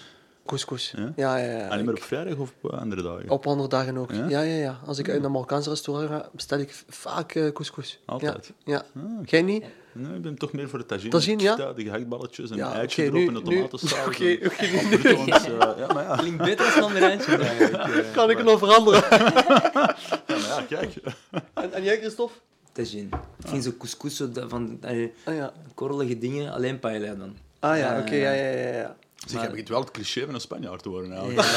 Couscous. Ja? Ja, ja, ja. Alleen maar op vrijdag of op eh, andere dagen? op andere dagen ook. Ja? Ja, ja, ja. Als ik uit een Marokkaans restaurant ga, bestel ik vaak eh, couscous. Altijd? Ja. ja. Ah, Jij niet? Nee, ik ben toch meer voor de tagine. Tagine, ja? De gehaktballetjes en Ja, een eitje erop nu- en de tomatensaus. oké, oké, eh, ja, maar ja. Klinkt beter als mandarijntje eigenlijk. <laughs> eh. Kan ik het nog veranderen? ja, maar ja, kijk. en, en jij, Christophe? Tagine. Ik vind zo couscous zo van eh, Ah ja, korrelige dingen, alleen paella dan. ah, ja Ja, oké, ja. ja, ja, ja, ja. Zeg, Maar- heb ik het wel het cliché van een Spanjaard te worden eigenlijk.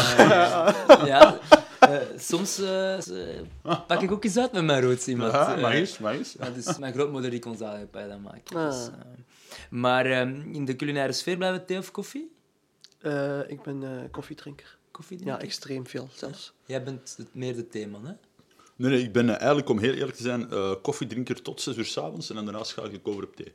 Ja, <laughs> eh, soms eh, eh, pak ik ook eens uit met mijn roots iemand. Ja, mag eens, mag eens. Ja, dus mijn grootmoeder die kon zalig paella maken. Ah. Dus, eh, maar ehm, in de culinaire sfeer blijven we thee of koffie? Eh, ik ben eh, koffiedrinker. Koffie, Ja, extreem veel zelfs. Jij bent het, meer de theeman, hè? Nee, nee, ik ben eigenlijk, om heel eerlijk te zijn, eh, koffiedrinker tot 6 uur s'avonds en daarna schakel ik over op thee.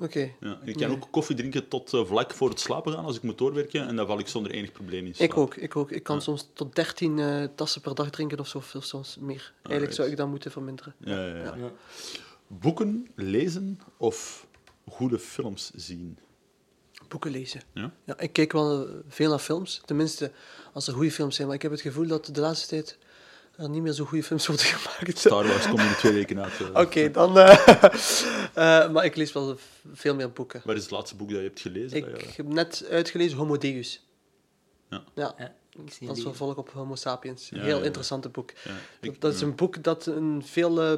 Oké. Ja. Ik kan ook koffie drinken tot eh, vlak voor het slapen gaan als ik moet doorwerken en dan val ik zonder enig probleem in slaap. Ik ook, ik ook. Ik kan soms tot 13 eh, tassen per dag drinken of zo, of soms meer. Eigenlijk zou ik dat moeten verminderen. Ja, ja, ja. Ja. Boeken lezen of goede films zien? Boeken lezen. Ja? Ja, ik kijk wel veel naar films. Tenminste, als er goede films zijn. Maar ik heb het gevoel dat de laatste tijd er niet meer zo goede films worden <laughs> gemaakt. Star Wars komt in twee weken uit. eh. Oké, dan... eh, <laughs> eh, maar ik lees wel veel meer boeken. Wat is het laatste boek dat je hebt gelezen? dat Ik je- heb net uitgelezen Homo Deus. Ja. Ja, Ja, ik zie dat is een vervolg op Homo sapiens. Ja, Heel ja, ja. interessante boek. Ja, Dat- ik- dat is ja. een boek dat een veel eh,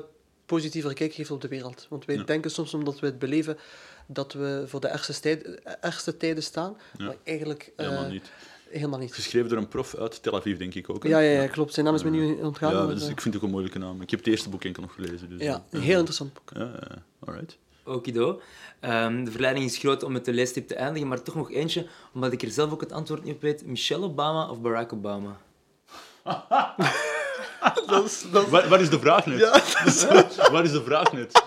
positievere kijk geeft op de wereld. Want wij Ja. denken soms, omdat we het beleven, dat we voor de ergste, tijd, ergste tijden staan. Ja. Maar eigenlijk eh, Helemaal niet. Helemaal niet. Geschreven door een prof uit Tel Aviv, denk ik ook. hè? Ja, ja, ja, klopt. Zijn naam is me nu ontgaan. Ja, dus eh, ik vind het ook een moeilijke naam. Ik heb het eerste boek enkel nog gelezen. Dus, ja, eh, een heel interessant boek. Ja, ja, alright. Okido. Ehm, de verleiding is groot om met de leestip te eindigen, maar toch nog eentje, omdat ik er zelf ook het antwoord niet op weet. Michelle Obama of Barack Obama? <laughs> Dat is, dat is- Waar, waar is de vraag net? ja, <laughs> Waar is de vraag net?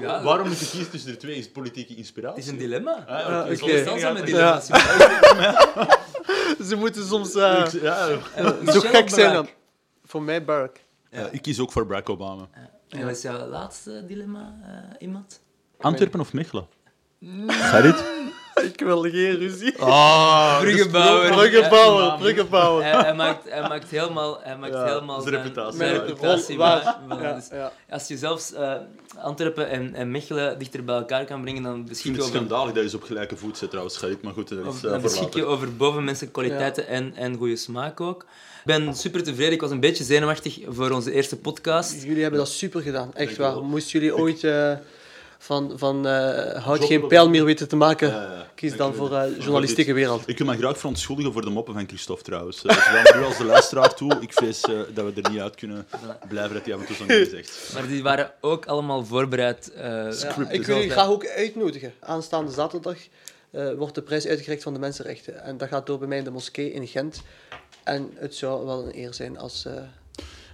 Ja, Waarom moet je kiezen tussen de twee? Is het politieke inspiratie? Het is een dilemma. Ah, zijn met Ja. dilemma's. <laughs> ze moeten soms eh, Ik- ja, zo gek zijn. Dan. Voor mij Barack. ja, ik kies ook voor Barack Obama. En wat is jouw laatste dilemma, eh, iemand? Antwerpen of Mechelen? Gerrit? <laughs> Ik wil geen ruzie. Ah, Bruggenbouwer. Bruggenbouwer, Ja, bruggenbouwer. Hij, hij, maakt, hij maakt helemaal, hij maakt Ja, helemaal zijn reputatie. zijn reputatie Ja, dus ja. Als je zelfs eh, Antwerpen en, en Mechelen dichter bij elkaar kan brengen, dan Ik beschik vind je het over, schandalig dat je ze op gelijke voet zet trouwens. Maar goed, dat is over- uh, dan beschik je over bovenmenselijke kwaliteiten en, en goede smaak ook. Ik ben super tevreden. Ik was een beetje zenuwachtig voor onze eerste podcast. Jullie hebben dat super gedaan, echt waar. Moesten jullie ooit eh, van, van eh, houd geen pijl meer weten te maken, kies dan voor eh, Maar journalistieke wereld. Ik wil me graag verontschuldigen voor de moppen van Christophe trouwens. Uh, zowel naar u als de luisteraar toe. Ik vrees eh, dat we er niet uit kunnen blijven dat hij af en toe zo'n zegt. <laughs> Maar die waren ook allemaal voorbereid. eh, Ja, ik wil jullie graag ook uitnodigen. Aanstaande zaterdag eh, wordt de prijs uitgereikt van de mensenrechten. En dat gaat door bij mij in de moskee in Gent. En het zou wel een eer zijn als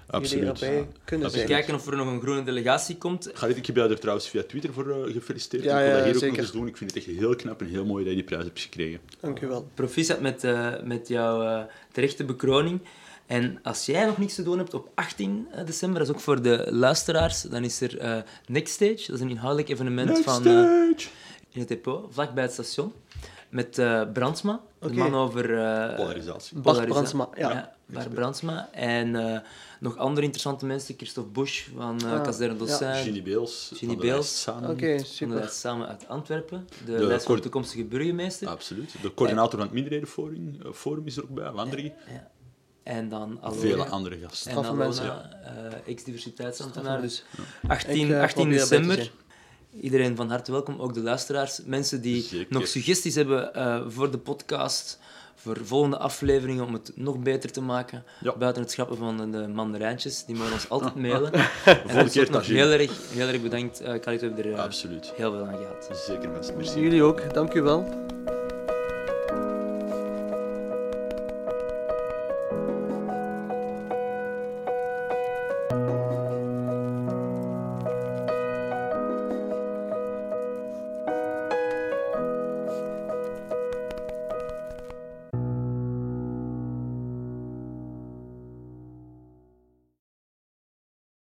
jullie Absoluut. erbij kunnen We zijn. kijken of er nog een groene delegatie komt. Gerrit, ik heb jou er trouwens via Twitter voor eh, gefeliciteerd. Ja, ik wil ja, dat hier ook nog eens doen. Ik vind het echt heel knap en heel mooi dat je die prijs hebt gekregen. Dank u wel. Proficiat met, eh, met jouw eh, terechte bekroning. En als jij nog niks te doen hebt op 18 december, dat is ook voor de luisteraars, dan is er eh Next Stage. Dat is een inhoudelijk evenement Next van, eh, in het depot, vlakbij het station. Met eh Brandsma, de man over... eh, Polarisatie. Bart polarisatie. Brandsma, ja. Ja, Bart Brandsma. En eh, nog andere interessante mensen, Christophe Busch van eh Ah, Kazerne Dossin. Ginny Beels. Ginny Beels. samen. Super. samen uit Antwerpen. De, De lijst van coord- toekomstige burgemeester. Absoluut. De coördinator van het Minderhedenforum eh, forum is er ook bij, Landry. Ja. En dan Alona. Vele andere gasten. En Alona, eh, ex-diversiteitsambtenaar. Dus Ik, 18, eh, 18 probeer erbij te december. Iedereen van harte welkom, ook de luisteraars. Mensen die Zeker. nog suggesties hebben eh, voor de podcast, voor volgende afleveringen, om het nog beter te maken. Ja. Buiten het schrappen van de mandarijntjes, die mogen ons altijd <laughs> mailen. en Volgende ons keer ook nog heel erg, heel erg bedankt. Uh, Khalid, we hebben er eh, Absoluut. heel veel aan gehad. Zeker best. Merci. Jullie ook, dank u wel.